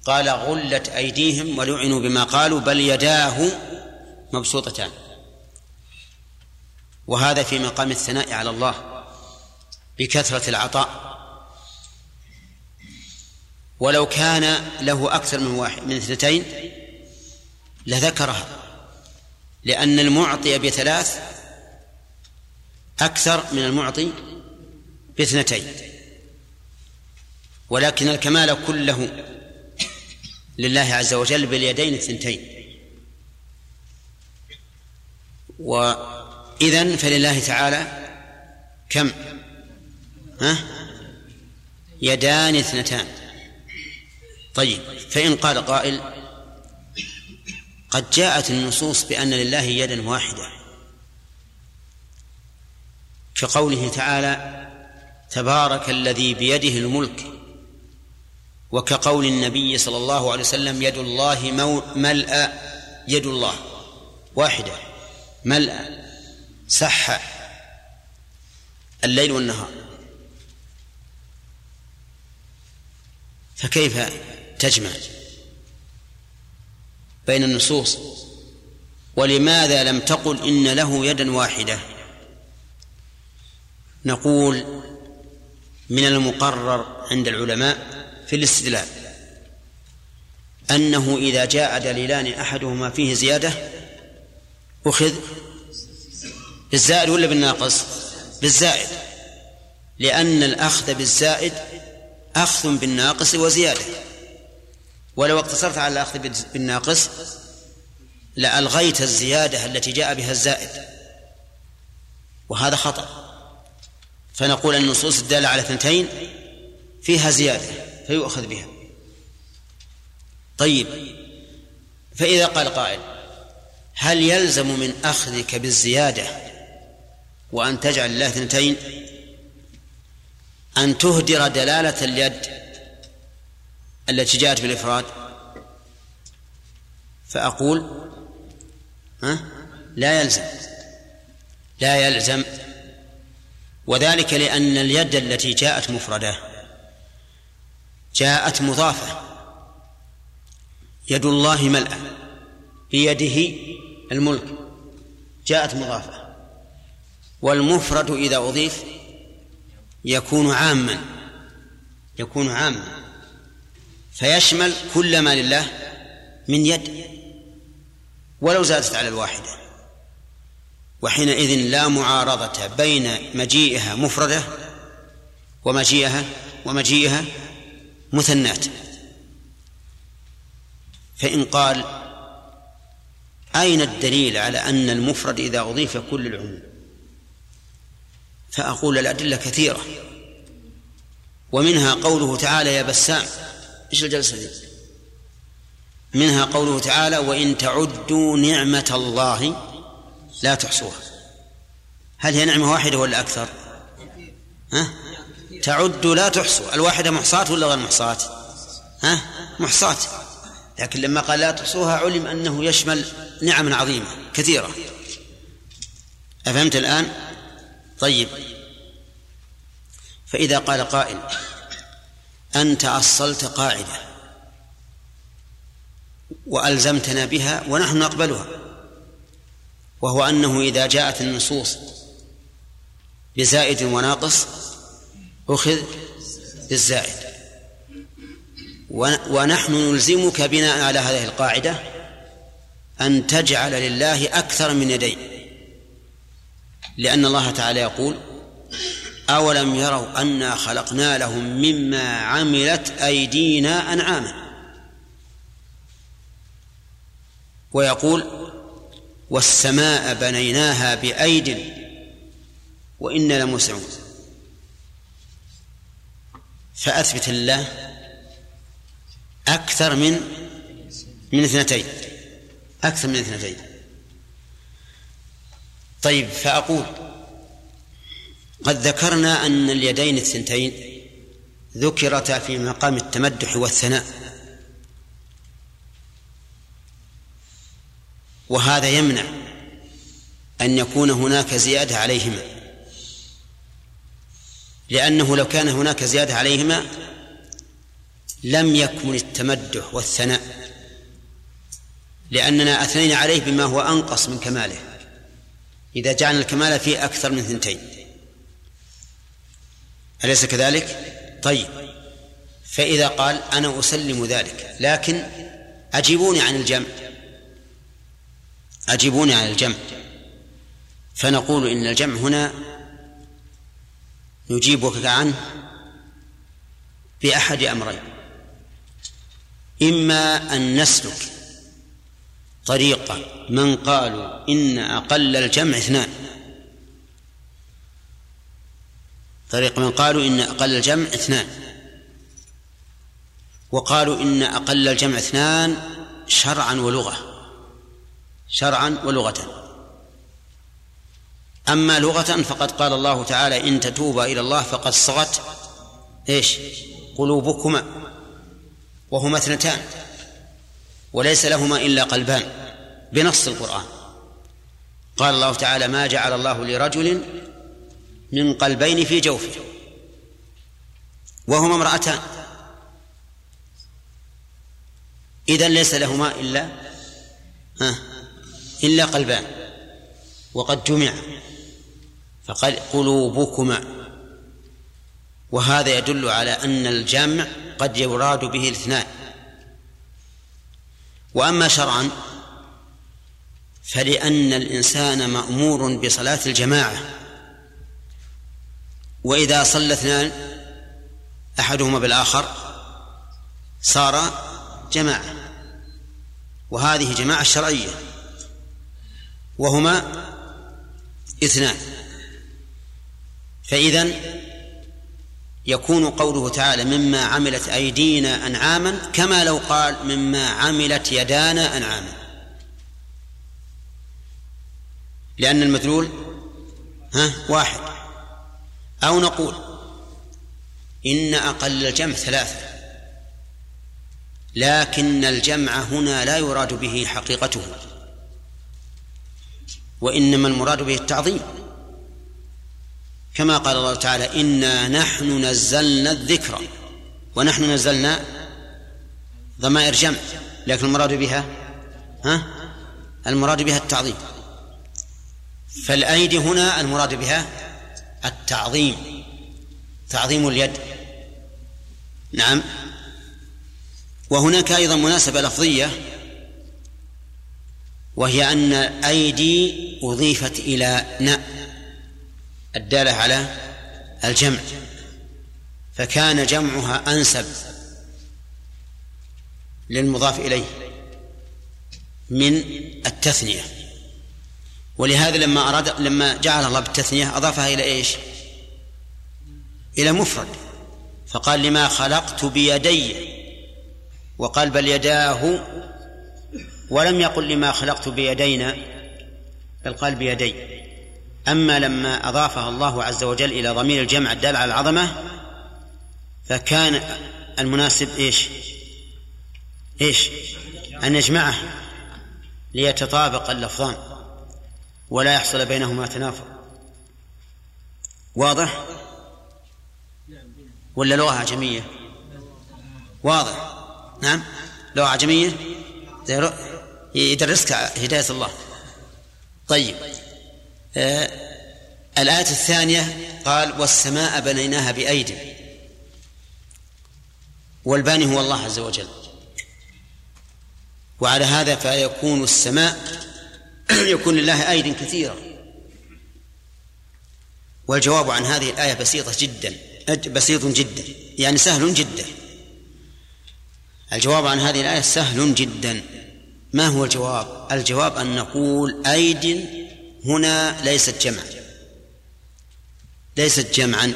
قال غلت أيديهم ولعنوا بما قالوا بل يداه مبسوطتان. وهذا في مقام الثناء على الله بكثرة العطاء. ولو كان له أكثر من واحد من اثنتين لذكرها. لأن المعطي بثلاث أكثر من المعطي باثنتين. ولكن الكمال كله لله عز وجل باليدين الثنتين. وإذن فلله تعالى كم؟ ها؟ يدان اثنتان. طيب فإن قال قائل قد جاءت النصوص بأن لله يدا واحدة. كقوله تعالى تبارك الذي بيده الملك وكقول النبي صلى الله عليه وسلم يد الله ملأ يد الله واحدة ملأ سح الليل والنهار فكيف تجمع؟ بين النصوص. ولماذا لم تقل إن له يدا واحدة؟ نقول من المقرر عند العلماء في الاستدلال أنه إذا جاء دليلان أحدهما فيه زيادة أخذ بالزائد ولا بالناقص؟ بالزائد. لأن الأخذ بالزائد أخذ بالناقص وزيادة. ولو اقتصرت على الأخذ بالناقص لألغيت الزيادة التي جاء بها الزائد. وهذا خطأ. فنقول النصوص الدالة على اثنتين فيها زيادة فيؤخذ بها. طيب فإذا قال قائل هل يلزم من أخذك بالزيادة وأن تجعل الله اثنتين؟ أن تهدر دلالة اليد التي جاءت بالإفراد. فأقول ها؟ لا يلزم. لا يلزم. وذلك لأن اليد التي جاءت مفردة جاءت مضافة. يد الله ملأ بيده الملك جاءت مضافة. والمفرد إذا أضيف يكون عاما يكون عاما. فيشمل كل ما لله من يد ولو زادت على الواحدة. وحينئذ لا معارضة بين مجيئها مفردة ومجيئها ومجيئها مثنات فإن قال أين الدليل على أن المفرد إذا أضيف كل العموم؟ فأقول الأدلة كثيرة ومنها قوله تعالى يا بسام إيش الجلسة دي؟ منها قوله تعالى وإن تعدوا نعمة الله لا تحصوها. هل هي نعمة واحدة ولا أكثر؟ ها؟ تعد لا تحصوا. الواحدة محصاة ولا غير محصاة؟ ها؟ محصاة. لكن لما قال لا تحصوها علم أنه يشمل نعم عظيمة كثيرة. أفهمت الآن؟ طيب. فإذا قال قائل أنت أصلت قاعدة وألزمتنا بها ونحن نقبلها وهو أنه إذا جاءت النصوص بزائد وناقص أخذ بالزائد. ونحن نلزمك بناء على هذه القاعدة أن تجعل لله أكثر من يدين لأن الله تعالى يقول أولم يروا أنا خلقنا لهم مما عملت أيدينا أنعاما. ويقول والسماء بنيناها بأيد وإنا لموسعون. فأثبت الله أكثر من من اثنتين أكثر من اثنتين. طيب فأقول قد ذكرنا أن اليدين الثنتين ذكرتا في مقام التمدح والثناء. وهذا يمنع أن يكون هناك زيادة عليهما. لأنه لو كان هناك زيادة عليهما لم يكن التمدح والثناء. لأننا أثنينا عليه بما هو أنقص من كماله. إذا جعلنا الكمال فيه أكثر من ثنتين. أليس كذلك؟ طيب. فإذا قال أنا أسلم ذلك لكن أجيبوني عن الجمع. أجيبوني عن الجمع. فنقول إن الجمع هنا نجيبك عنه بأحد أمرين. إما أن نسلك طريقة من قالوا إن أقل الجمع اثنان. طريق من قالوا إن أقل الجمع اثنان. وقالوا إن أقل الجمع اثنان شرعا ولغة. شرعا ولغة. أما لغة فقد قال الله تعالى إن تتوبا إلى الله فقد صغت إيش؟ قلوبكما وهما اثنتان. وليس لهما إلا قلبان بنص القرآن. قال الله تعالى ما جعل الله لرجل من قلبين في جوفه وهما امرأتان. إذا ليس لهما إلا ها إلا قلبان. وقد جمع. فقال قلوبكما. وهذا يدل على أن الجمع قد يراد به الاثنان. وأما شرعا فلأن الإنسان مأمور بصلاة الجماعة. وإذا صلى اثنان أحدهما بالآخر صار جماعة وهذه جماعة شرعية وهما اثنان. فإذا يكون قوله تعالى مما عملت أيدينا أنعاما كما لو قال مما عملت يدانا أنعاما. لأن المدلول ها واحد. أو نقول إن أقل الجمع ثلاثة لكن الجمع هنا لا يراد به حقيقته وإنما المراد به التعظيم. كما قال الله تعالى إنا نحن نزلنا الذكر ونحن نزلنا ضمائر جمع لكن المراد بها ها؟ المراد بها التعظيم. فالأيدي هنا المراد بها التعظيم. تعظيم اليد. نعم. وهناك أيضا مناسبة لفظية وهي أن أيدي أضيفت إلى نأ الدالة على الجمع. فكان جمعها أنسب للمضاف إليه من التثنية. ولهذا لما أراد لما جعل الله بالتثنية أضافها إلى إيش؟ إلى مفرد فقال لما خلقت بيدي وقال بل يداه ولم يقل لما خلقت بيدينا بل قال بيدي أما لما أضافها الله عز وجل إلى ضمير الجمع الدال على العظمة فكان المناسب إيش؟ إيش؟ أن يجمعه ليتطابق اللفظان ولا يحصل بينهما تنافر. واضح؟ ولا لغة عجمية؟ واضح. نعم. لغة عجمية؟ يدرسك هداية الله. طيب. آه الآية الثانية قال والسماء بنيناها بأيد. والباني هو الله عز وجل. وعلى هذا فيكون السماء يكون لله أيد كثيرة. والجواب عن هذه الآية بسيطة جدا بسيط جدا يعني سهل جدا. الجواب عن هذه الآية سهل جدا. ما هو الجواب؟ الجواب أن نقول أيد هنا ليست جمع ليست جمعا.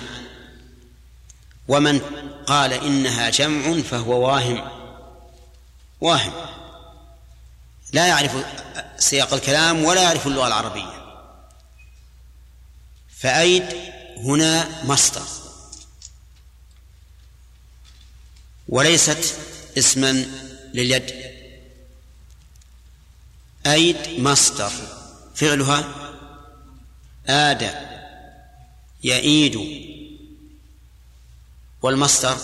ومن قال إنها جمع فهو واهم. واهم. لا يعرف سياق الكلام ولا يعرف اللغة العربية. فأيد هنا مصدر. وليست اسما لليد. أيد مصدر. فعلها آد يعيد والمصدر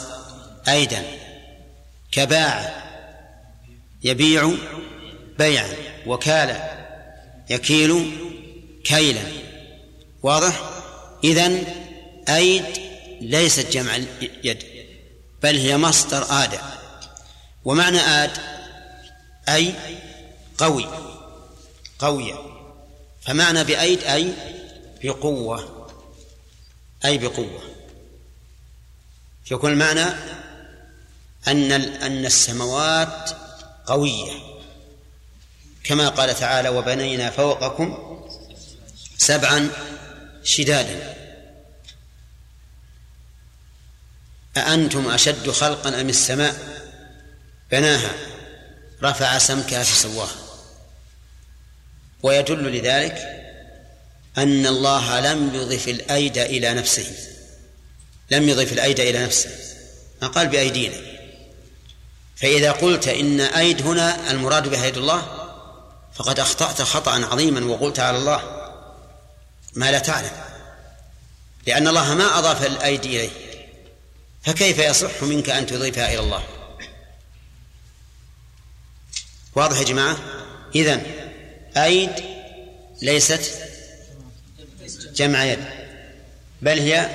أيدا كباع يبيع. بيعا وكالة يكيل كيلا واضح؟ إذن أيد ليست جمع يد بل هي مصدر آد. ومعنى آد أي قوي قوية فمعنى بأيد أي بقوة أي بقوة. يكون المعنى أن أن السماوات قوية. كما قال تعالى وبنينا فوقكم سبعا شدادا. أأنتم أشد خلقا أم السماء؟ بناها رفع سمكها فسواها. ويدل لذلك أن الله لم يضف الأيد إلى نفسه. لم يضف الأيد إلى نفسه. ما قال بأيدينا. فإذا قلت إن أيد هنا المراد بها يد الله؟ فقد أخطأت خطأ عظيما وقلت على الله ما لا تعلم لأن الله ما أضاف الأيدي إليه فكيف يصح منك أن تضيفها إلى الله؟ واضح يا جماعة؟ إذن أيد ليست جمع يد بل هي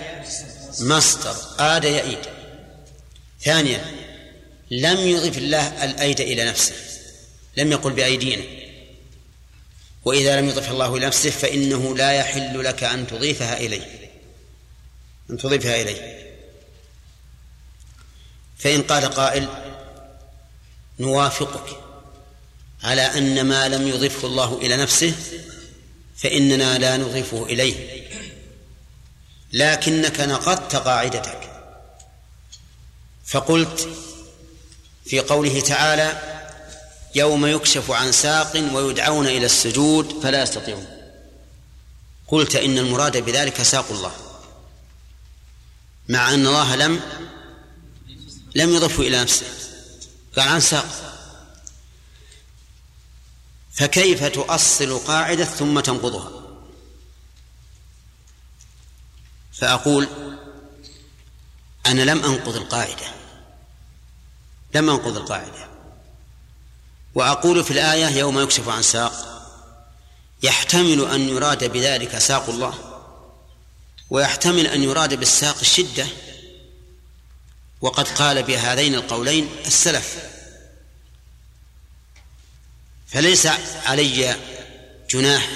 مصدر آد يأيد ثانيا لم يضف الله الأيد إلى نفسه لم يقل بأيدينا. وإذا لم يضف الله إلى نفسه فإنه لا يحل لك أن تضيفها إليه. أن تضيفها إليه. فإن قال قائل نوافقك على أن ما لم يضفه الله إلى نفسه فإننا لا نضيفه إليه. لكنك نقضت قاعدتك. فقلت في قوله تعالى يوم يكشف عن ساق ويدعون إلى السجود فلا يستطيعون. قلت إن المراد بذلك ساق الله. مع أن الله لم لم يضفه إلى نفسه. قال عن ساق. فكيف تؤصل قاعدة ثم تنقضها؟ فأقول أنا لم أنقض القاعدة. لم أنقض القاعدة. وأقول في الآية يوم يكشف عن ساق. يحتمل أن يراد بذلك ساق الله ويحتمل أن يراد بالساق الشدة. وقد قال بهذين القولين السلف. فليس علي جناح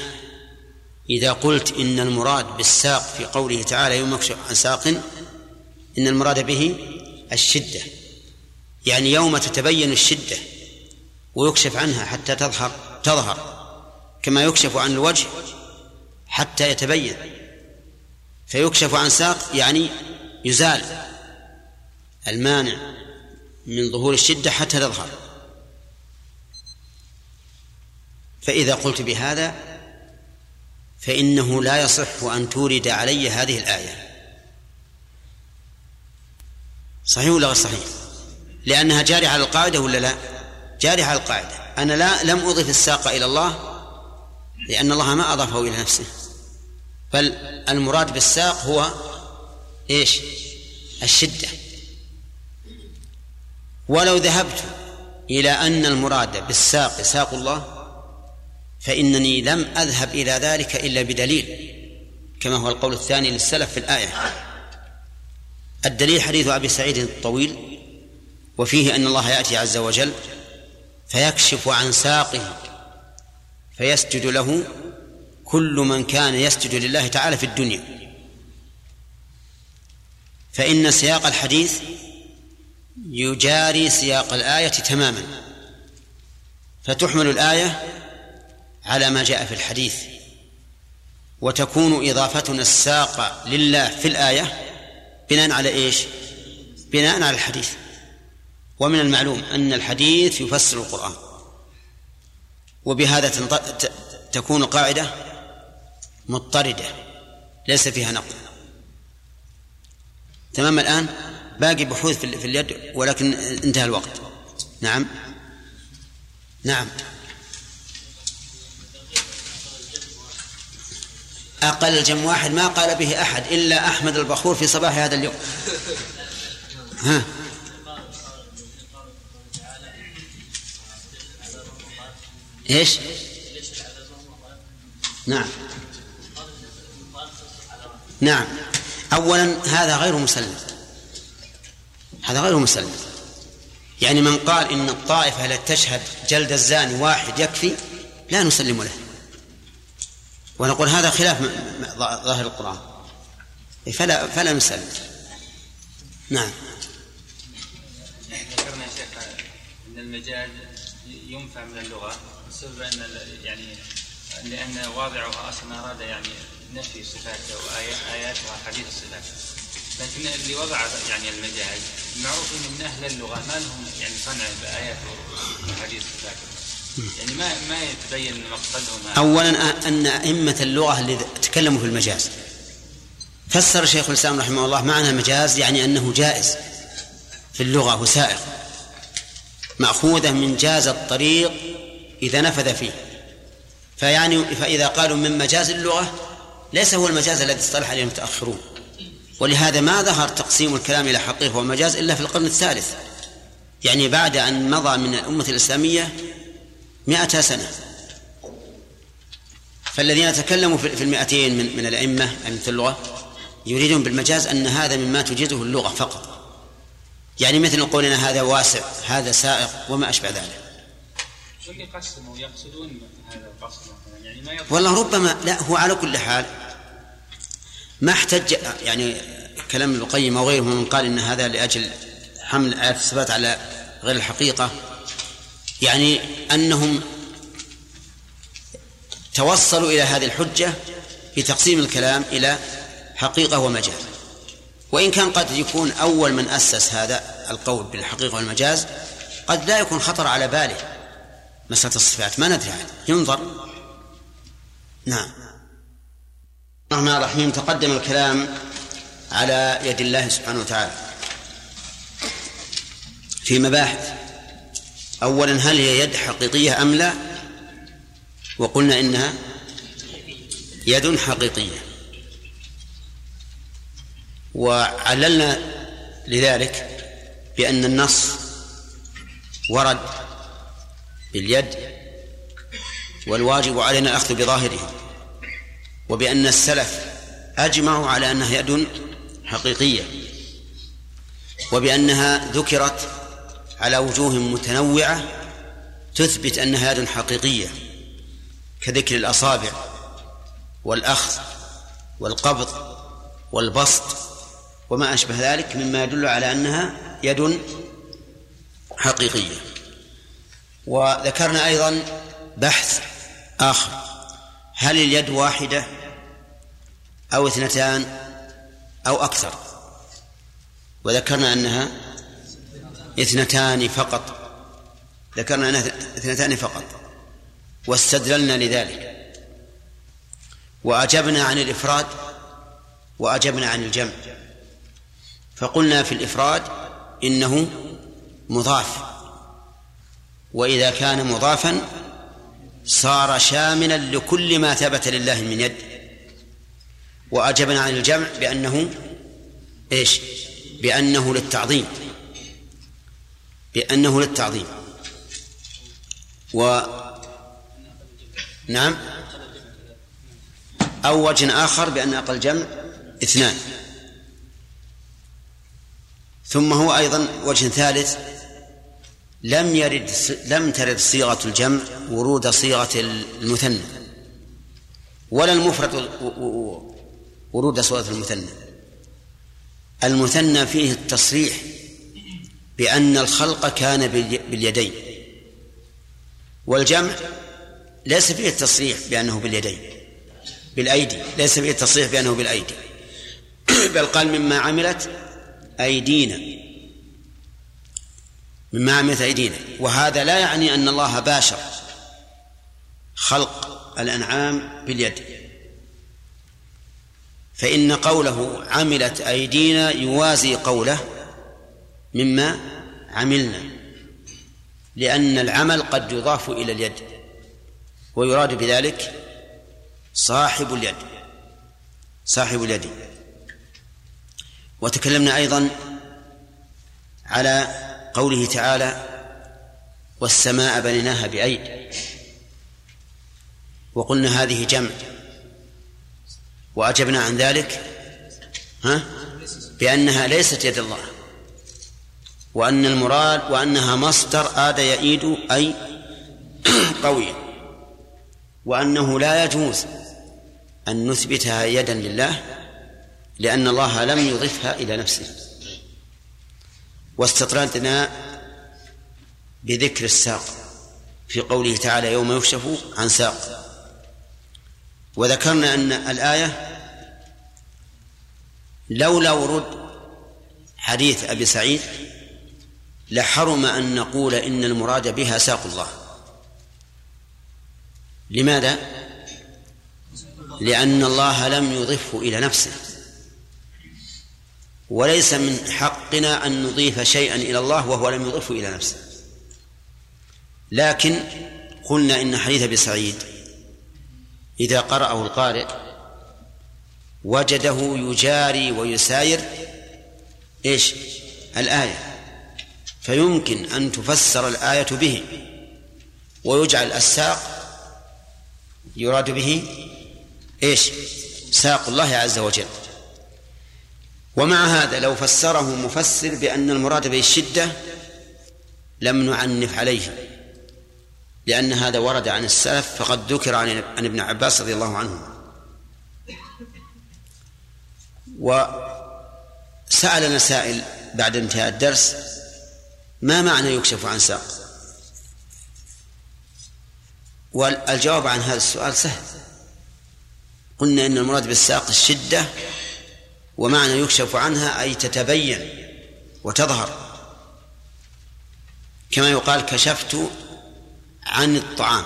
إذا قلت إن المراد بالساق في قوله تعالى يوم يكشف عن ساق إن المراد به الشدة. يعني يوم تتبين الشدة. ويكشف عنها حتى تظهر تظهر كما يكشف عن الوجه حتى يتبين. فيكشف عن ساق يعني يزال المانع من ظهور الشدة حتى تظهر. فإذا قلت بهذا فإنه لا يصح أن تورد علي هذه الآية. صحيح ولا غير صحيح؟ لأنها جارية على القاعدة ولا لا؟ على القاعدة. أنا لا لم أضف الساق إلى الله لأن الله ما أضافه إلى نفسه. بل المراد بالساق هو إيش؟ الشدة. ولو ذهبت إلى أن المراد بالساق ساق الله فإنني لم أذهب إلى ذلك إلا بدليل كما هو القول الثاني للسلف في الآية. الدليل حديث أبي سعيد الطويل وفيه أن الله يأتي عز وجل فيكشف عن ساقه فيسجد له كل من كان يسجد لله تعالى في الدنيا. فإن سياق الحديث يجاري سياق الآية تماما. فتحمل الآية على ما جاء في الحديث. وتكون إضافتنا الساق لله في الآية بناء على إيش؟ بناء على الحديث. ومن المعلوم أن الحديث يفسر القرآن. وبهذا تكون قاعدة مضطردة ليس فيها نقل تمام الآن؟ باقي بحوث في اليد ولكن انتهى الوقت. نعم. نعم. أقل الجم واحد ما قال به أحد إلا أحمد البخور في صباح هذا اليوم. ها؟ إيش؟ نعم. نعم. أولا هذا غير مسلم. هذا غير مسلم. يعني من قال إن الطائفة التي تشهد جلد الزاني واحد يكفي لا نسلم له. ونقول هذا خلاف ظاهر القرآن. فلا فلا نسلم. نعم.
ذكرنا يا شيخ إن المجاز ينفع من اللغة. بسبب ان يعني لأن واضعها أصلا أراد يعني نفي الصفات وآيات وأحاديث الصفات. لكن اللي وضع يعني المجاز معروفين من أهل اللغة ما لهم يعني صنع بآيات وأحاديث الصفات يعني ما ما يتبين مقصدهم.
أولا أن أئمة اللغة اللي تكلموا في المجاز. فسر شيخ الإسلام رحمه الله معنى المجاز يعني أنه جائز في اللغة وسائر مأخوذة من جاز الطريق إذا نفذ فيه. فيعني فإذا قالوا من مجاز اللغة ليس هو المجاز الذي اصطلح عليه المتأخرون. ولهذا ما ظهر تقسيم الكلام إلى حقيقة ومجاز إلا في القرن الثالث. يعني بعد أن مضى من الأمة الإسلامية مئة سنة. فالذين تكلموا في المئتين من, من الأئمة مثل اللغة يريدون بالمجاز أن هذا مما تجيزه اللغة فقط. يعني مثل قولنا هذا واسع هذا سائق وما أشبه ذلك.
واللي قسموا يقصدون هذا القسم يعني ما
والله ربما لا هو على كل حال ما احتج يعني كلام ابن القيم وغيره من قال إن هذا لأجل حمل ايات الصفات على غير الحقيقة. يعني أنهم توصلوا إلى هذه الحجة في تقسيم الكلام إلى حقيقة ومجاز. وإن كان قد يكون أول من أسس هذا القول بالحقيقة والمجاز قد لا يكون خطر على باله. مسألة الصفات ما ندري عنه. ينظر. نعم. الرحمن الرحيم تقدم الكلام على يد الله سبحانه وتعالى. في مباحث. أولا هل هي يد حقيقية أم لا؟ وقلنا إنها يد حقيقية. وعللنا لذلك بأن النص ورد باليد والواجب علينا الأخذ بظاهره وبأن السلف أجمعوا على أنها يد حقيقية وبأنها ذكرت على وجوه متنوعة تثبت أنها يد حقيقية كذكر الأصابع والأخذ والقبض والبسط وما أشبه ذلك مما يدل على أنها يد حقيقية. وذكرنا أيضا بحث آخر. هل اليد واحدة أو اثنتان أو أكثر؟ وذكرنا أنها اثنتان فقط. ذكرنا أنها اثنتان فقط. واستدللنا لذلك. وأجبنا عن الإفراد وأجبنا عن الجمع. فقلنا في الإفراد إنه مضاف. وإذا كان مضافا صار شاملا لكل ما ثبت لله من يد. وأجبنا عن الجمع بأنه إيش؟ بأنه للتعظيم. بأنه للتعظيم. و نعم. أو وجه آخر بأن أقل جمع اثنان. ثم هو أيضا وجه ثالث لم يرد لم ترد صيغة الجمع ورود صيغة المثنى ولا المفرد ورود صيغة المثنى. المثنى فيه التصريح بأن الخلق كان باليدين والجمع ليس فيه التصريح بأنه باليدين بالأيدي ليس فيه التصريح بأنه بالأيدي. بل قال مما عملت أيدينا. مما عملت أيدينا. وهذا لا يعني أن الله باشر خلق الأنعام باليد. فإن قوله عملت أيدينا يوازي قوله مما عملنا. لأن العمل قد يضاف إلى اليد. ويراد بذلك صاحب اليد. صاحب اليد. وتكلمنا أيضا على قوله تعالى والسماء بنيناها بأيد وقلنا هذه جمع. وأجبنا عن ذلك ها بأنها ليست يد الله وأن المراد وأنها مصدر آد يئيد أي قوية وأنه لا يجوز أن نثبتها يدا لله لأن الله لم يضفها إلى نفسه. واستطردنا بذكر الساق. في قوله تعالى يوم يكشف عن ساق. وذكرنا أن الآية لولا ورود حديث أبي سعيد لحرم أن نقول إن المراد بها ساق الله. لماذا؟ لأن الله لم يضفه إلى نفسه. وليس من حقنا أن نضيف شيئا إلى الله وهو لم يضفه إلى نفسه. لكن قلنا إن حديث أبي سعيد إذا قرأه القارئ وجده يجاري ويساير إيش؟ الآية. فيمكن أن تفسر الآية به ويجعل الساق يراد به إيش؟ ساق الله عز وجل. ومع هذا لو فسره مفسر بأن المراد به الشدة لم نعنف عليه لأن هذا ورد عن السلف فقد ذكر عن ابن عباس رضي الله عنه. وسألنا سائل بعد انتهاء الدرس ما معنى يكشف عن ساق؟ والجواب عن هذا السؤال سهل. قلنا إن المراد بالساق الشدة ومعنى يكشف عنها أي تتبين وتظهر. كما يقال كشفت عن الطعام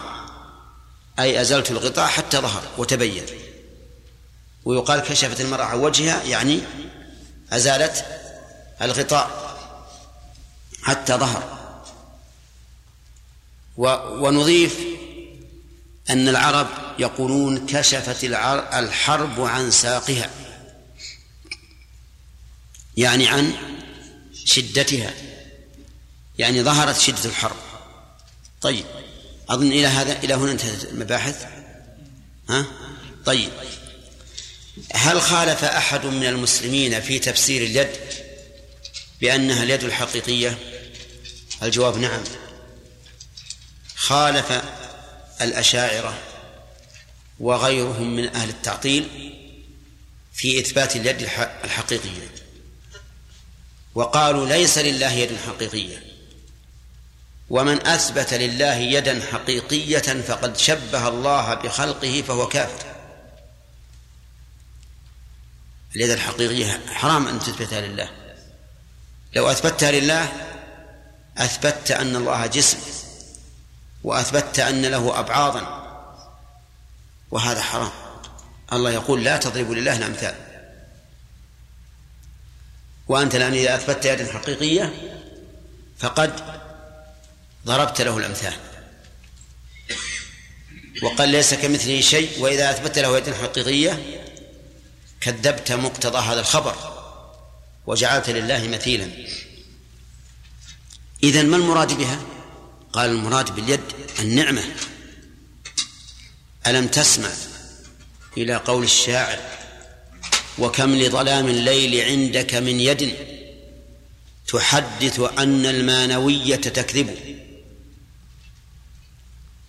أي أزلت الغطاء حتى ظهر وتبين. ويقال كشفت المرأة عن وجهها يعني أزالت الغطاء حتى ظهر. ونضيف أن العرب يقولون كشفت الحرب عن ساقها. يعني عن شدتها يعني ظهرت شدة الحرب. طيب أظن إلى هذا إلى هنا انتهت المباحث؟ ها؟ طيب هل خالف أحد من المسلمين في تفسير اليد بأنها اليد الحقيقية؟ الجواب نعم. خالف الأشاعرة وغيرهم من أهل التعطيل في إثبات اليد الحقيقية. وقالوا ليس لله يد حقيقية. ومن أثبت لله يدا حقيقية فقد شبه الله بخلقه فهو كافر. اليد الحقيقية حرام أن تثبتها لله. لو أثبتها لله أثبتت أن الله جسم وأثبتت أن له أبعاضا. وهذا حرام. الله يقول لا تضربوا لله الأمثال. وأنت الآن إذا أثبتت يدا حقيقية فقد ضربت له الأمثال. وقال ليس كمثله شيء وإذا أثبت له يدا حقيقية كذبت مقتضى هذا الخبر وجعلت لله مثيلا. إذا ما المراد بها؟ قال المراد باليد النعمة. ألم تسمع إلى قول الشاعر وكم لظلام الليل عندك من يد تحدث أن المانوية تكذب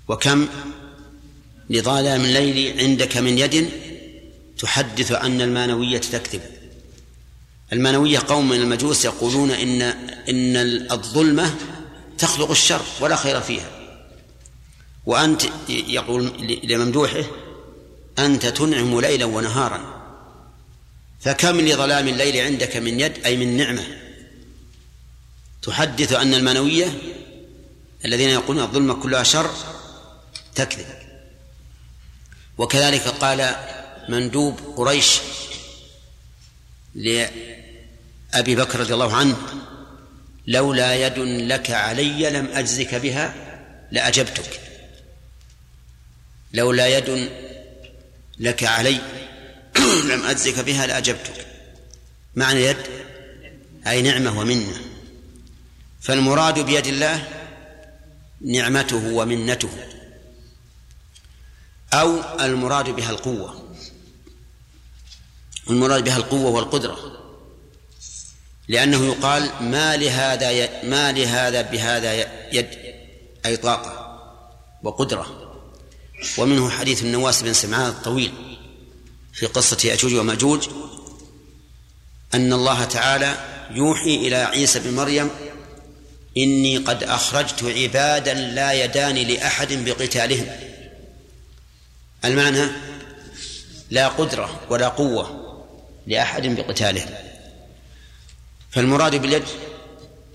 وكم لظلام الليل عندك من يد تحدث أن المانوية تكذب المانوية قوم من المجوس يقولون إن إن الظلمة تخلق الشر ولا خير فيها وأنت يقول لممدوحه أنت تنعم ليلا ونهارا فكم لظلام الليل عندك من يد أي من نعمة. تحدث أن المانوية الذين يقولون الظلمة كلها شر تكذب. وكذلك قال مندوب قريش لأبي بكر رضي الله عنه لولا يد لك علي لم أجزك بها لأجبتك. لولا يد لك علي لم أجزك بها لأجبتك معنى يد أي نعمة ومنة. فالمراد بيد الله نعمته ومنته. أو المراد بها القوة. المراد بها القوة والقدرة. لأنه يقال ما لهذا ي... ما لهذا بهذا يد أي طاقة وقدرة. ومنه حديث النواس بن سمعان الطويل. في قصة يأجوج ومأجوج أن الله تعالى يوحي إلى عيسى بن مريم إني قد أخرجت عبادا لا يدان لأحد بقتالهم. المعنى لا قدرة ولا قوة لأحد بقتالهم. فالمراد باليد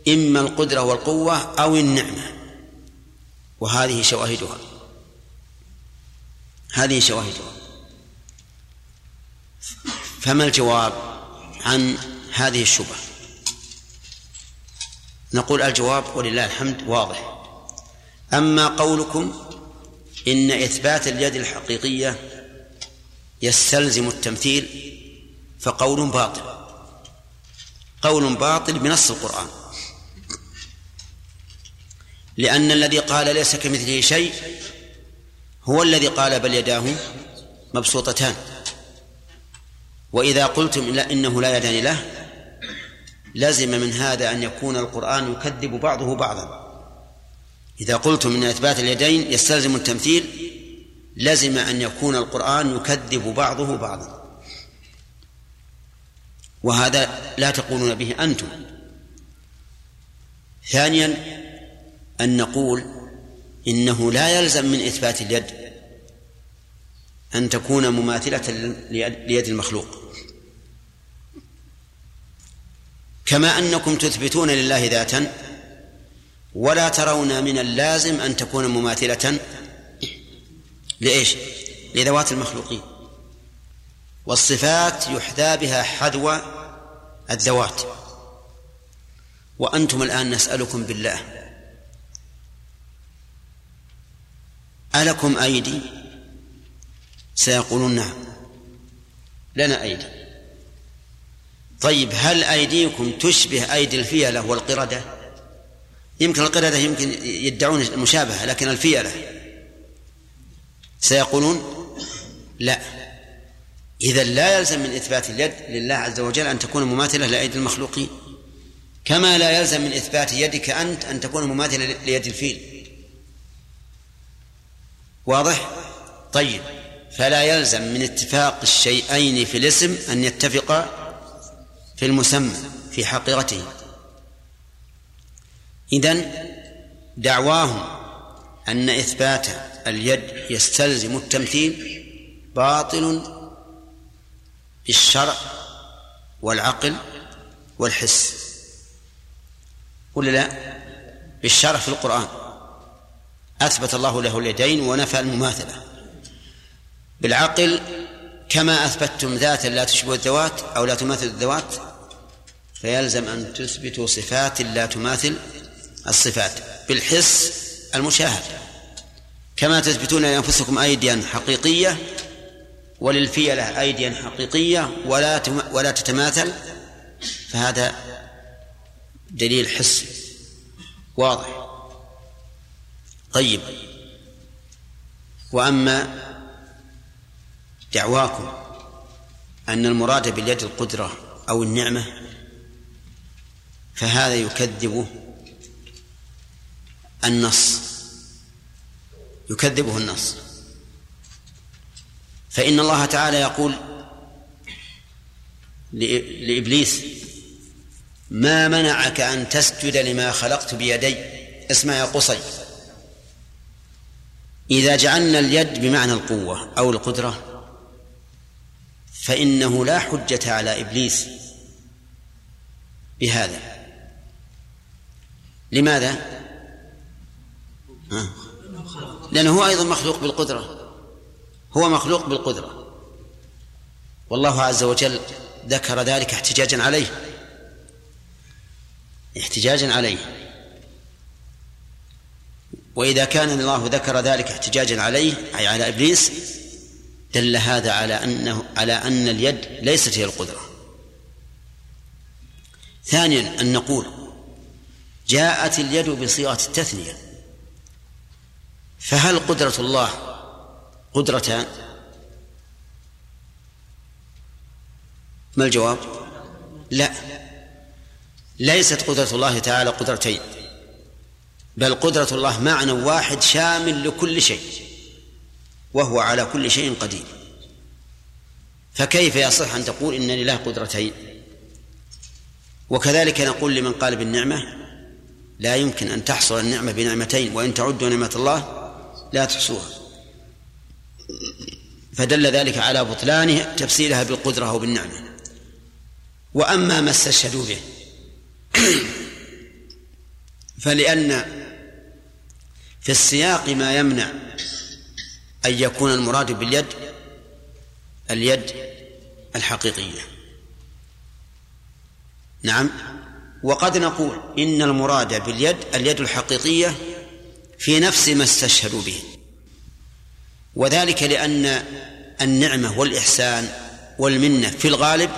إما القدرة والقوة أو النعمة وهذه شواهدها. هذه شواهدها. فما الجواب عن هذه الشبهة؟ نقول الجواب ولله الحمد واضح. أما قولكم إن إثبات اليد الحقيقية يستلزم التمثيل فقول باطل. قول باطل بنص القرآن. لأن الذي قال ليس كمثله شيء هو الذي قال بل يداه مبسوطتان. وإذا قلتم إنه لا يدان له لزم من هذا أن يكون القرآن يكذب بعضه بعضا. إذا قلتم إن إثبات اليدين يستلزم التمثيل لزم أن يكون القرآن يكذب بعضه بعضا. وهذا لا تقولون به أنتم. ثانيا أن نقول إنه لا يلزم من إثبات اليد أن تكون مماثلة ليد المخلوق. كما أنكم تثبتون لله ذاتا ولا ترون من اللازم أن تكون مماثلة لإيش؟ لذوات المخلوقين. والصفات يحذى بها حذو الذوات. وأنتم الآن نسألكم بالله ألكم أيدي؟ سيقولون نعم لنا أيدي. طيب هل أيديكم تشبه أيدي الفيلة والقردة؟ يمكن القردة يمكن يدعون المشابهة لكن الفيلة. سيقولون لا. إذا لا يلزم من إثبات اليد لله عز وجل أن تكون مماثلة لأيدي المخلوقين كما لا يلزم من إثبات يدك أنت أن تكون مماثلة ليد الفيل. واضح؟ طيب فلا يلزم من اتفاق الشيئين في الاسم أن يتفقا في المسمى في حقيقته إذن دعواهم أن إثبات اليد يستلزم التمثيل باطل بالشرع والعقل والحس. ولا لا؟ بالشرع في القرآن. أثبت الله له اليدين ونفى المماثلة. بالعقل كما أثبتتم ذاتا لا تشبه الذوات أو لا تماثل الذوات فيلزم أن تثبتوا صفات لا تماثل الصفات بالحس المشاهد. كما تثبتون لأنفسكم أيديا حقيقية وللفيلة أيديا حقيقية ولا ولا تتماثل فهذا دليل حسي واضح. طيب. وأما دعواكم أن المراد باليد القدرة أو النعمة فهذا يكذبه النص يكذبه النص. فإن الله تعالى يقول لإبليس ما منعك أن تسجد لما خلقت بيدي؟ اسمع يا قصي. إذا جعلنا اليد بمعنى القوة أو القدرة فإنه لا حجة على إبليس بهذا. لماذا؟ لأنه هو أيضا مخلوق بالقدرة. هو مخلوق بالقدرة. والله عز وجل ذكر ذلك احتجاجا عليه. احتجاجا عليه. وإذا كان الله ذكر ذلك احتجاجا عليه أي على إبليس دل هذا على أنه على أن اليد ليست هي القدرة. ثانيا أن نقول جاءت اليد بصيغة التثنية. فهل قدرة الله قدرتان؟ ما الجواب؟ لا. ليست قدرة الله تعالى قدرتين بل قدرة الله معنى واحد شامل لكل شيء. وهو على كل شيء قدير. فكيف يصح أن تقول إن لله قدرتين؟ وكذلك نقول لمن قال بالنعمة لا يمكن أن تحصل النعمة بنعمتين وإن تعدوا نعمة الله لا تحصوها. فدل ذلك على بطلان تفسيرها بالقدرة أو بالنعمة. وأما ما استشهدوا به فلأن في السياق ما يمنع أن يكون المراد باليد اليد الحقيقية. نعم. وقد نقول إن المراد باليد اليد الحقيقية في نفس ما استشهدوا به. وذلك لأن النعمة والإحسان والمنة في الغالب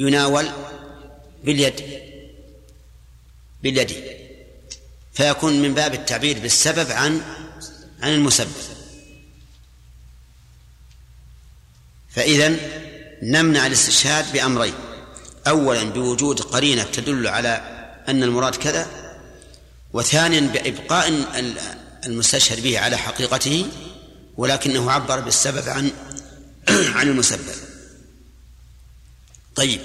يناول باليد باليد فيكون من باب التعبير بالسبب عن عن المسبب. فإذا نمنع الاستشهاد بأمرين. أولا بوجود قرينة تدل على أن المراد كذا وثانيا بإبقاء المستشهد به على حقيقته ولكنه عبر بالسبب عن عن المسبب. طيب.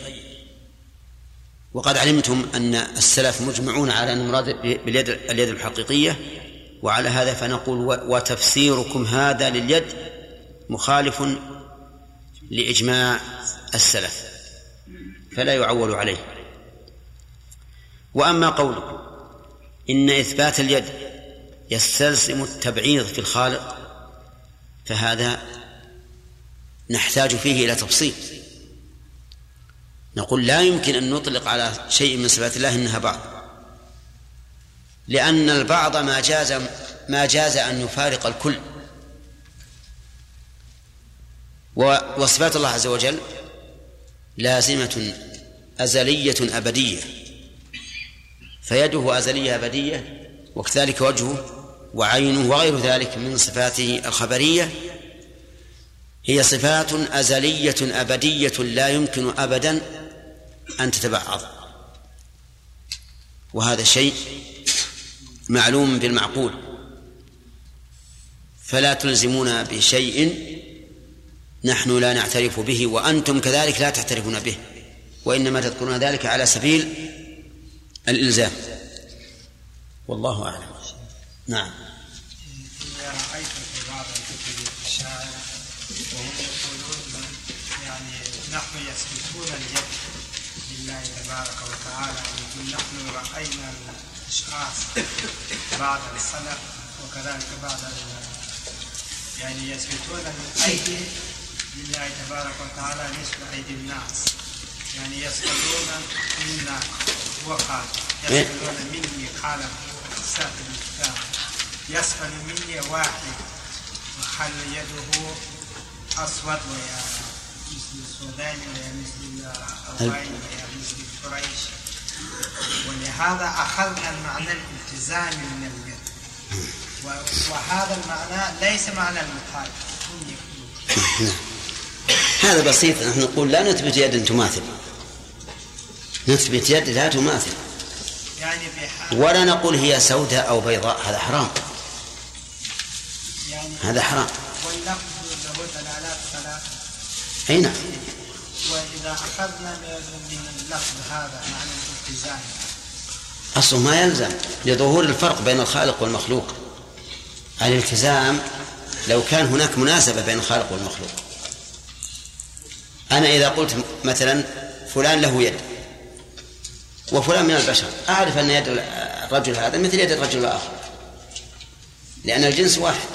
وقد علمتم أن السلف مجمعون على أن المراد باليد اليد الحقيقية وعلى هذا فنقول وتفسيركم هذا لليد مخالف لإجماع السلف فلا يعول عليه. وأما قولكم إن إثبات اليد يستلزم التبعيض في الخالق فهذا نحتاج فيه إلى تفصيل. نقول لا يمكن أن نطلق على شيء من صفات الله إنها بعض لأن البعض ما جاز ما جاز أن يفارق الكل. وصفات الله عز وجل لازمة أزلية أبدية. فيده أزلية أبدية وكذلك وجهه وعينه وغير ذلك من صفاته الخبرية. هي صفات أزلية أبدية لا يمكن أبدا أن تتبعض. وهذا شيء معلوم بالمعقول. فلا تلزمون بشيء نحن لا نعترف به وأنتم كذلك لا تعترفون به وإنما تذكرون ذلك على سبيل الإلزام. والله أعلم. نعم.
رأيت في بعض الكتب الشاعر وهم يقولون يعني نحن يثبتون اليد لله تبارك وتعالى يقول نحن رأينا الأشخاص بعد السلف وكذلك بعد يعني يثبتون الأيدي لله تبارك وتعالى مثل أيدي الناس يعني يسألون منا هو قال
إيه؟
يسألون مني قال سائل الكتاب يسأل مني واحد. وخل يده أسود ويا مثل السوداني ويا مثل الأوائل ويا مثل قريش؟ ولهذا أخذنا المعنى الالتزامي من اليد. و- وهذا المعنى ليس معنى المخالف
هذا بسيط. نحن نقول لا نثبت يد تماثل. نثبت يد لا تماثل.
يعني
ولا نقول هي سوداء أو بيضاء. هذا حرام.
يعني
هذا حرام. أي نعم
وإذا أخذنا من اللفظ هذا معنى الالتزام.
أصله ما يلزم. لظهور الفرق بين الخالق والمخلوق. الالتزام لو كان هناك مناسبة بين الخالق والمخلوق. أنا إذا قلت مثلا فلان له يد وفلان من البشر أعرف أن يد الرجل هذا مثل يد الرجل الآخر لأن الجنس واحد.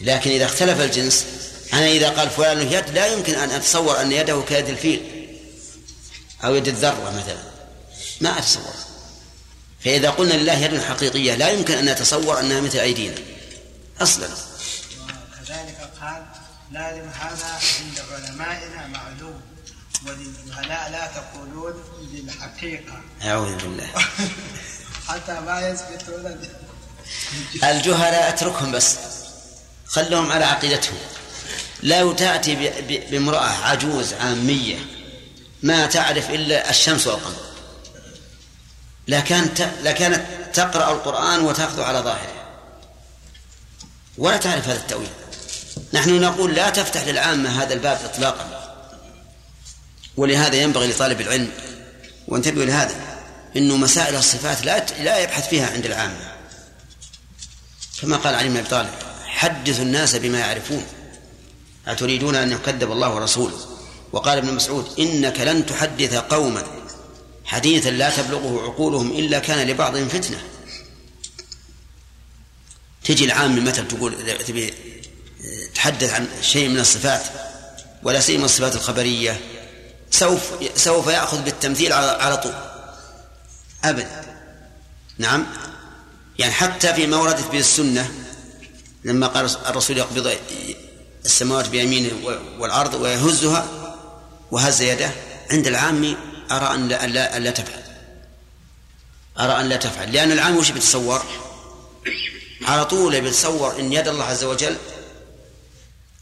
لكن إذا اختلف الجنس أنا إذا قال فلان له يد لا يمكن أن أتصور أن يده كيد الفيل أو يد الذرة مثلا. ما أتصور. فإذا قلنا لله يد حقيقية لا يمكن أن نتصور أنها مثل أيدينا أصلا.
لازم هذا عند علمائنا معلوم. وللجهلاء لا تقولون للحقيقة.
أعوذ بالله.
حتى ما يثبتون.
الجهلاء أتركهم بس. خلهم على عقيدتهم. لا تأتي بامرأة عجوز عامية ما تعرف إلا الشمس والقمر. لكان لكانت تقرأ القرآن وتأخذ على ظاهره ولا تعرف هذا التأويل. نحن نقول لا تفتح للعامة هذا الباب إطلاقا. ولهذا ينبغي لطالب العلم وانتبهوا لهذا إنه مسائل الصفات لا لا يبحث فيها عند العامة. كما قال علي بن أبي طالب حدثوا الناس بما يعرفون. أتريدون أن يكذب الله ورسوله؟ وقال ابن مسعود إنك لن تحدث قوما. حديثا لا تبلغه عقولهم إلا كان لبعضهم فتنة. تجي العام مثلا تقول تبي تحدث عن شيء من الصفات ولا سيما الصفات الخبرية سوف سوف يأخذ بالتمثيل على على طول. أبدا نعم. يعني حتى فيما وردت به السنة لما قال الرسول يقبض السماوات بيمينه والأرض ويهزها وهز يده عند العام أرى أن لا, أن لا, أن لا تفعل. أرى أن لا تفعل. لأن العام وش بيتصور؟ على طول بيتصور أن يد الله عز وجل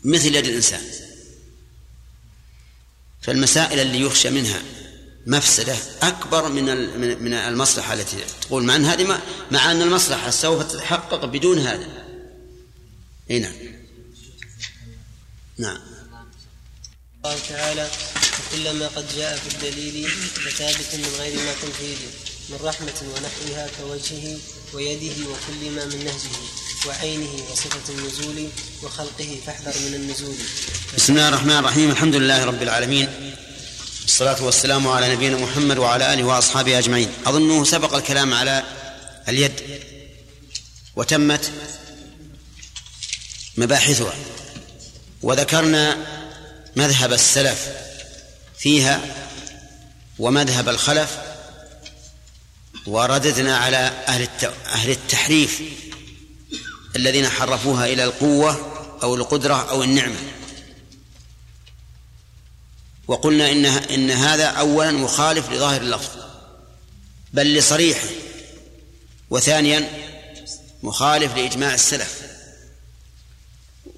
مثل يد الإنسان. فالمسائل اللي يخشى منها مفسدة أكبر من من المصلحة التي تقول مع أن هذه مع أن المصلحة سوف تتحقق بدون هذا أي نعم. نعم.
قال تعالى وكلما قد جاء في الدليل فثابت من غير ما تنفيذ من رحمة ونحوها كوجهه ويده وكل ما من نهجه. وعينه وصفة النزول وخلقه فاحذر من النزول.
بسم الله الرحمن الرحيم. الحمد لله رب العالمين. الصلاة والسلام على نبينا محمد وعلى آله وأصحابه أجمعين. أظنه سبق الكلام على اليد وتمت مباحثها. وذكرنا مذهب السلف فيها ومذهب الخلف ورددنا على أهل أهل التحريف الذين حرفوها إلى القوة أو القدرة أو النعمة. وقلنا إن إن هذا أولا مخالف لظاهر اللفظ بل لصريحه وثانيا مخالف لإجماع السلف.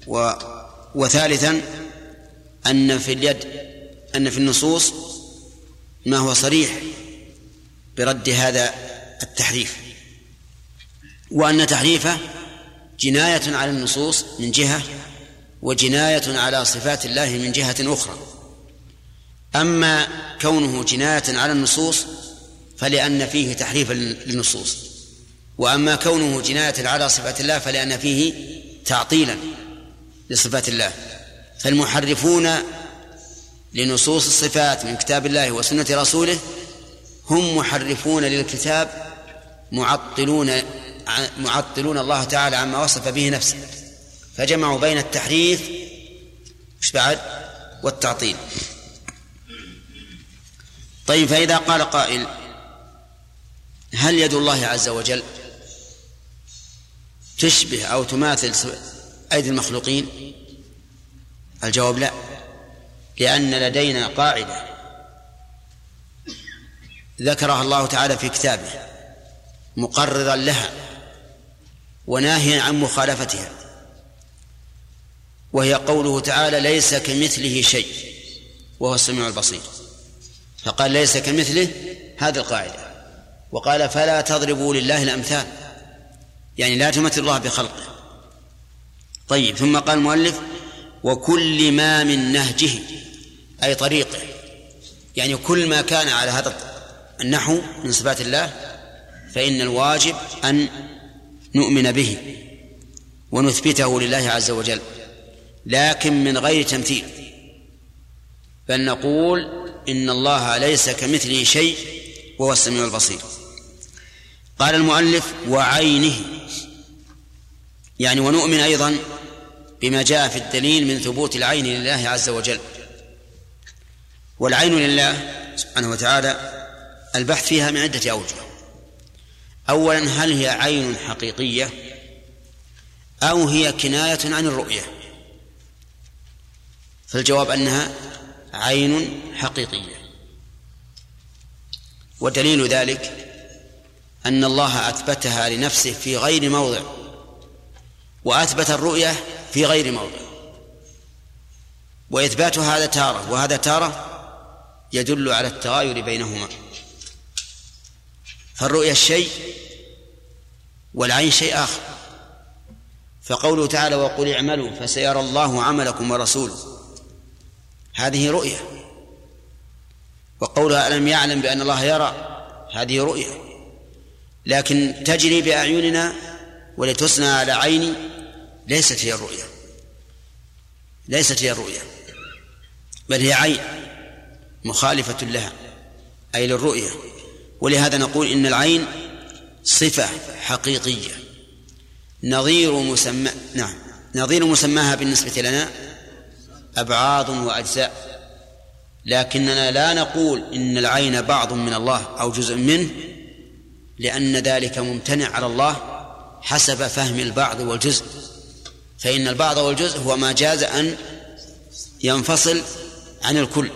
و وثالثا أن في اليد أن في النصوص ما هو صريح برد هذا التحريف. وأن تحريفه جناية على النصوص من جهة وجناية على صفات الله من جهة أخرى. أما كونه جناية على النصوص فلأن فيه تحريفا للنصوص. وأما كونه جناية على صفات الله فلأن فيه تعطيلا لصفات الله. فالمحرفون لنصوص الصفات من كتاب الله وسنة رسوله هم محرفون للكتاب معطلون معطلون الله تعالى عما وصف به نفسه فجمعوا بين التحريف وش بعد؟ والتعطيل. طيب فإذا قال قائل هل يد الله عز وجل تشبه أو تماثل أيدي المخلوقين؟ الجواب لا لأن لدينا قاعدة ذكرها الله تعالى في كتابه مقررا لها. وناهيا عن مخالفتها. وهي قوله تعالى ليس كمثله شيء. وهو السميع البصير. فقال ليس كمثله هذه القاعدة. وقال فلا تضربوا لله الأمثال. يعني لا تمثل الله بخلقه. طيب ثم قال المؤلف وكل ما من نهجه أي طريقه. يعني كل ما كان على هذا النحو من صفات الله فإن الواجب أن نؤمن به ونثبته لله عز وجل لكن من غير تمثيل. بل نقول إن الله ليس كمثله شيء وهو السميع البصير. قال المؤلف وعينه. يعني ونؤمن أيضا بما جاء في الدليل من ثبوت العين لله عز وجل. والعين لله سبحانه وتعالى البحث فيها من عدة أوجه. أولا هل هي عين حقيقية أو هي كناية عن الرؤية؟ فالجواب أنها عين حقيقية. ودليل ذلك أن الله أثبتها لنفسه في غير موضع وأثبت الرؤية في غير موضع. وإثبات هذا تارة وهذا تارة يدل على التغاير بينهما. فالرؤيا شيء والعين شيء آخر. فقوله تعالى وقل اعملوا فسيرى الله عملكم ورسوله. هذه رؤية وقولها ألم يعلم بأن الله يرى؟ هذه رؤية لكن تجري بأعيننا ولتصنع على عيني ليست هي الرؤية ليست هي الرؤية بل هي عين مخالفة لها. أي للرؤية ولهذا نقول إن العين صفة حقيقية. نظير مسمى نعم نظير مسماها بالنسبة لنا أبعاض وأجزاء. لكننا لا نقول إن العين بعض من الله أو جزء منه لأن ذلك ممتنع على الله حسب فهم البعض والجزء. فإن البعض والجزء هو ما جاز أن ينفصل عن الكل.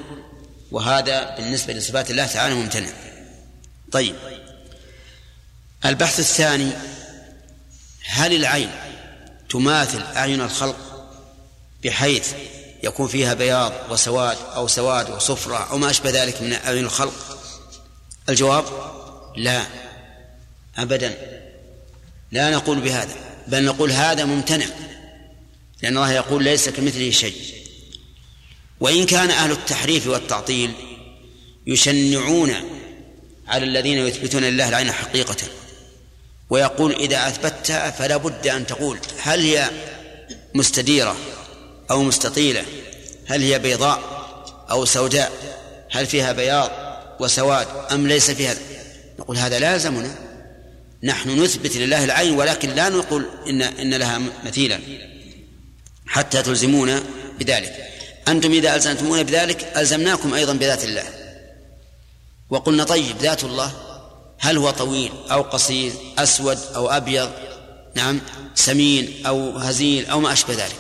وهذا بالنسبة لصفات الله تعالى ممتنع. طيب. البحث الثاني هل العين تماثل أعين الخلق بحيث يكون فيها بياض وسواد أو سواد وصفرة أو ما أشبه ذلك من أعين الخلق؟ الجواب لا أبدا. لا نقول بهذا بل نقول هذا ممتنع لأن الله يقول ليس كمثله شيء. وإن كان أهل التحريف والتعطيل يشنعون على الذين يثبتون لله العين حقيقة. ويقول إذا أثبتها فلا بد أن تقول هل هي مستديرة أو مستطيلة؟ هل هي بيضاء أو سوداء؟ هل فيها بياض وسواد أم ليس فيها؟ نقول هذا لازمنا. نحن نثبت لله العين ولكن لا نقول إن إن لها مثيلا حتى تلزمونا بذلك. أنتم إذا ألزمتمونا بذلك ألزمناكم أيضا بذات الله. وقلنا طيب ذات الله هل هو طويل أو قصير أسود أو أبيض نعم سمين أو هزيل أو ما أشبه ذلك.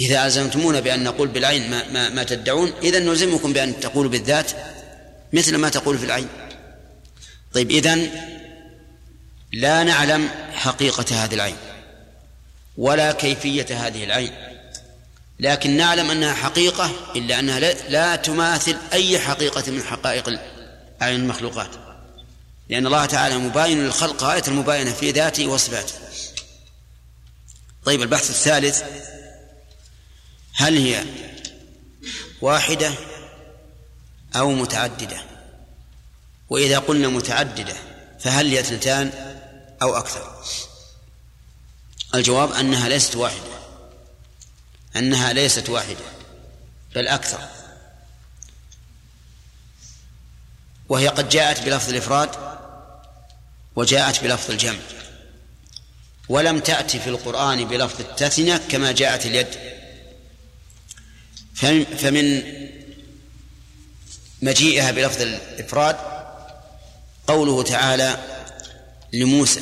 إذا ألزمتمونا بأن نقول بالعين ما, ما, ما تدعون إذا نلزمكم بأن تقولوا بالذات مثل ما تقول في العين. طيب إذن لا نعلم حقيقة هذه العين ولا كيفية هذه العين لكن نعلم أنها حقيقة إلا أنها لا تماثل أي حقيقة من حقائق أعين المخلوقات. لأن الله تعالى مباين للخلق غاية المباينة في ذاته وصفاته. طيب البحث الثالث هل هي واحدة أو متعددة؟ وإذا قلنا متعددة فهل هي اثنتان أو أكثر؟ الجواب أنها ليست واحدة. أنها ليست واحدة بل أكثر. وهي قد جاءت بلفظ الإفراد وجاءت بلفظ الجمع. ولم تأتي في القرآن بلفظ التثنية كما جاءت اليد. فمن مجيئها بلفظ الإفراد قوله تعالى لموسى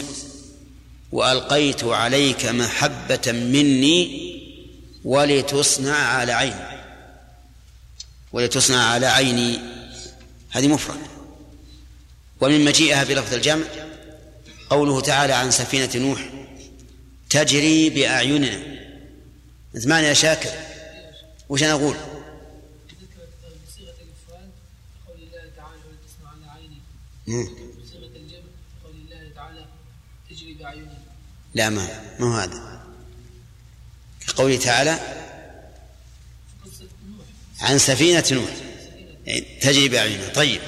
وألقيت عليك محبة مني ولتصنع على عيني. ولتصنع على عيني. هذه مفرد ومن مجيئها بلفظ الجمع قوله تعالى عن سفينة نوح تجري بأعيننا. اسمعني يا شاكر؟ وش أنا أقول؟ لا ما ما هو هذا. كقوله تعالى عن سفينة نوح يعني تجري بأعيننا. طيب.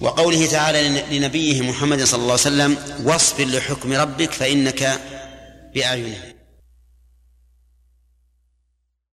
وقوله تعالى لن- لنبيه محمد صلى الله عليه وسلم واصبر لحكم ربك فإنك بأعيننا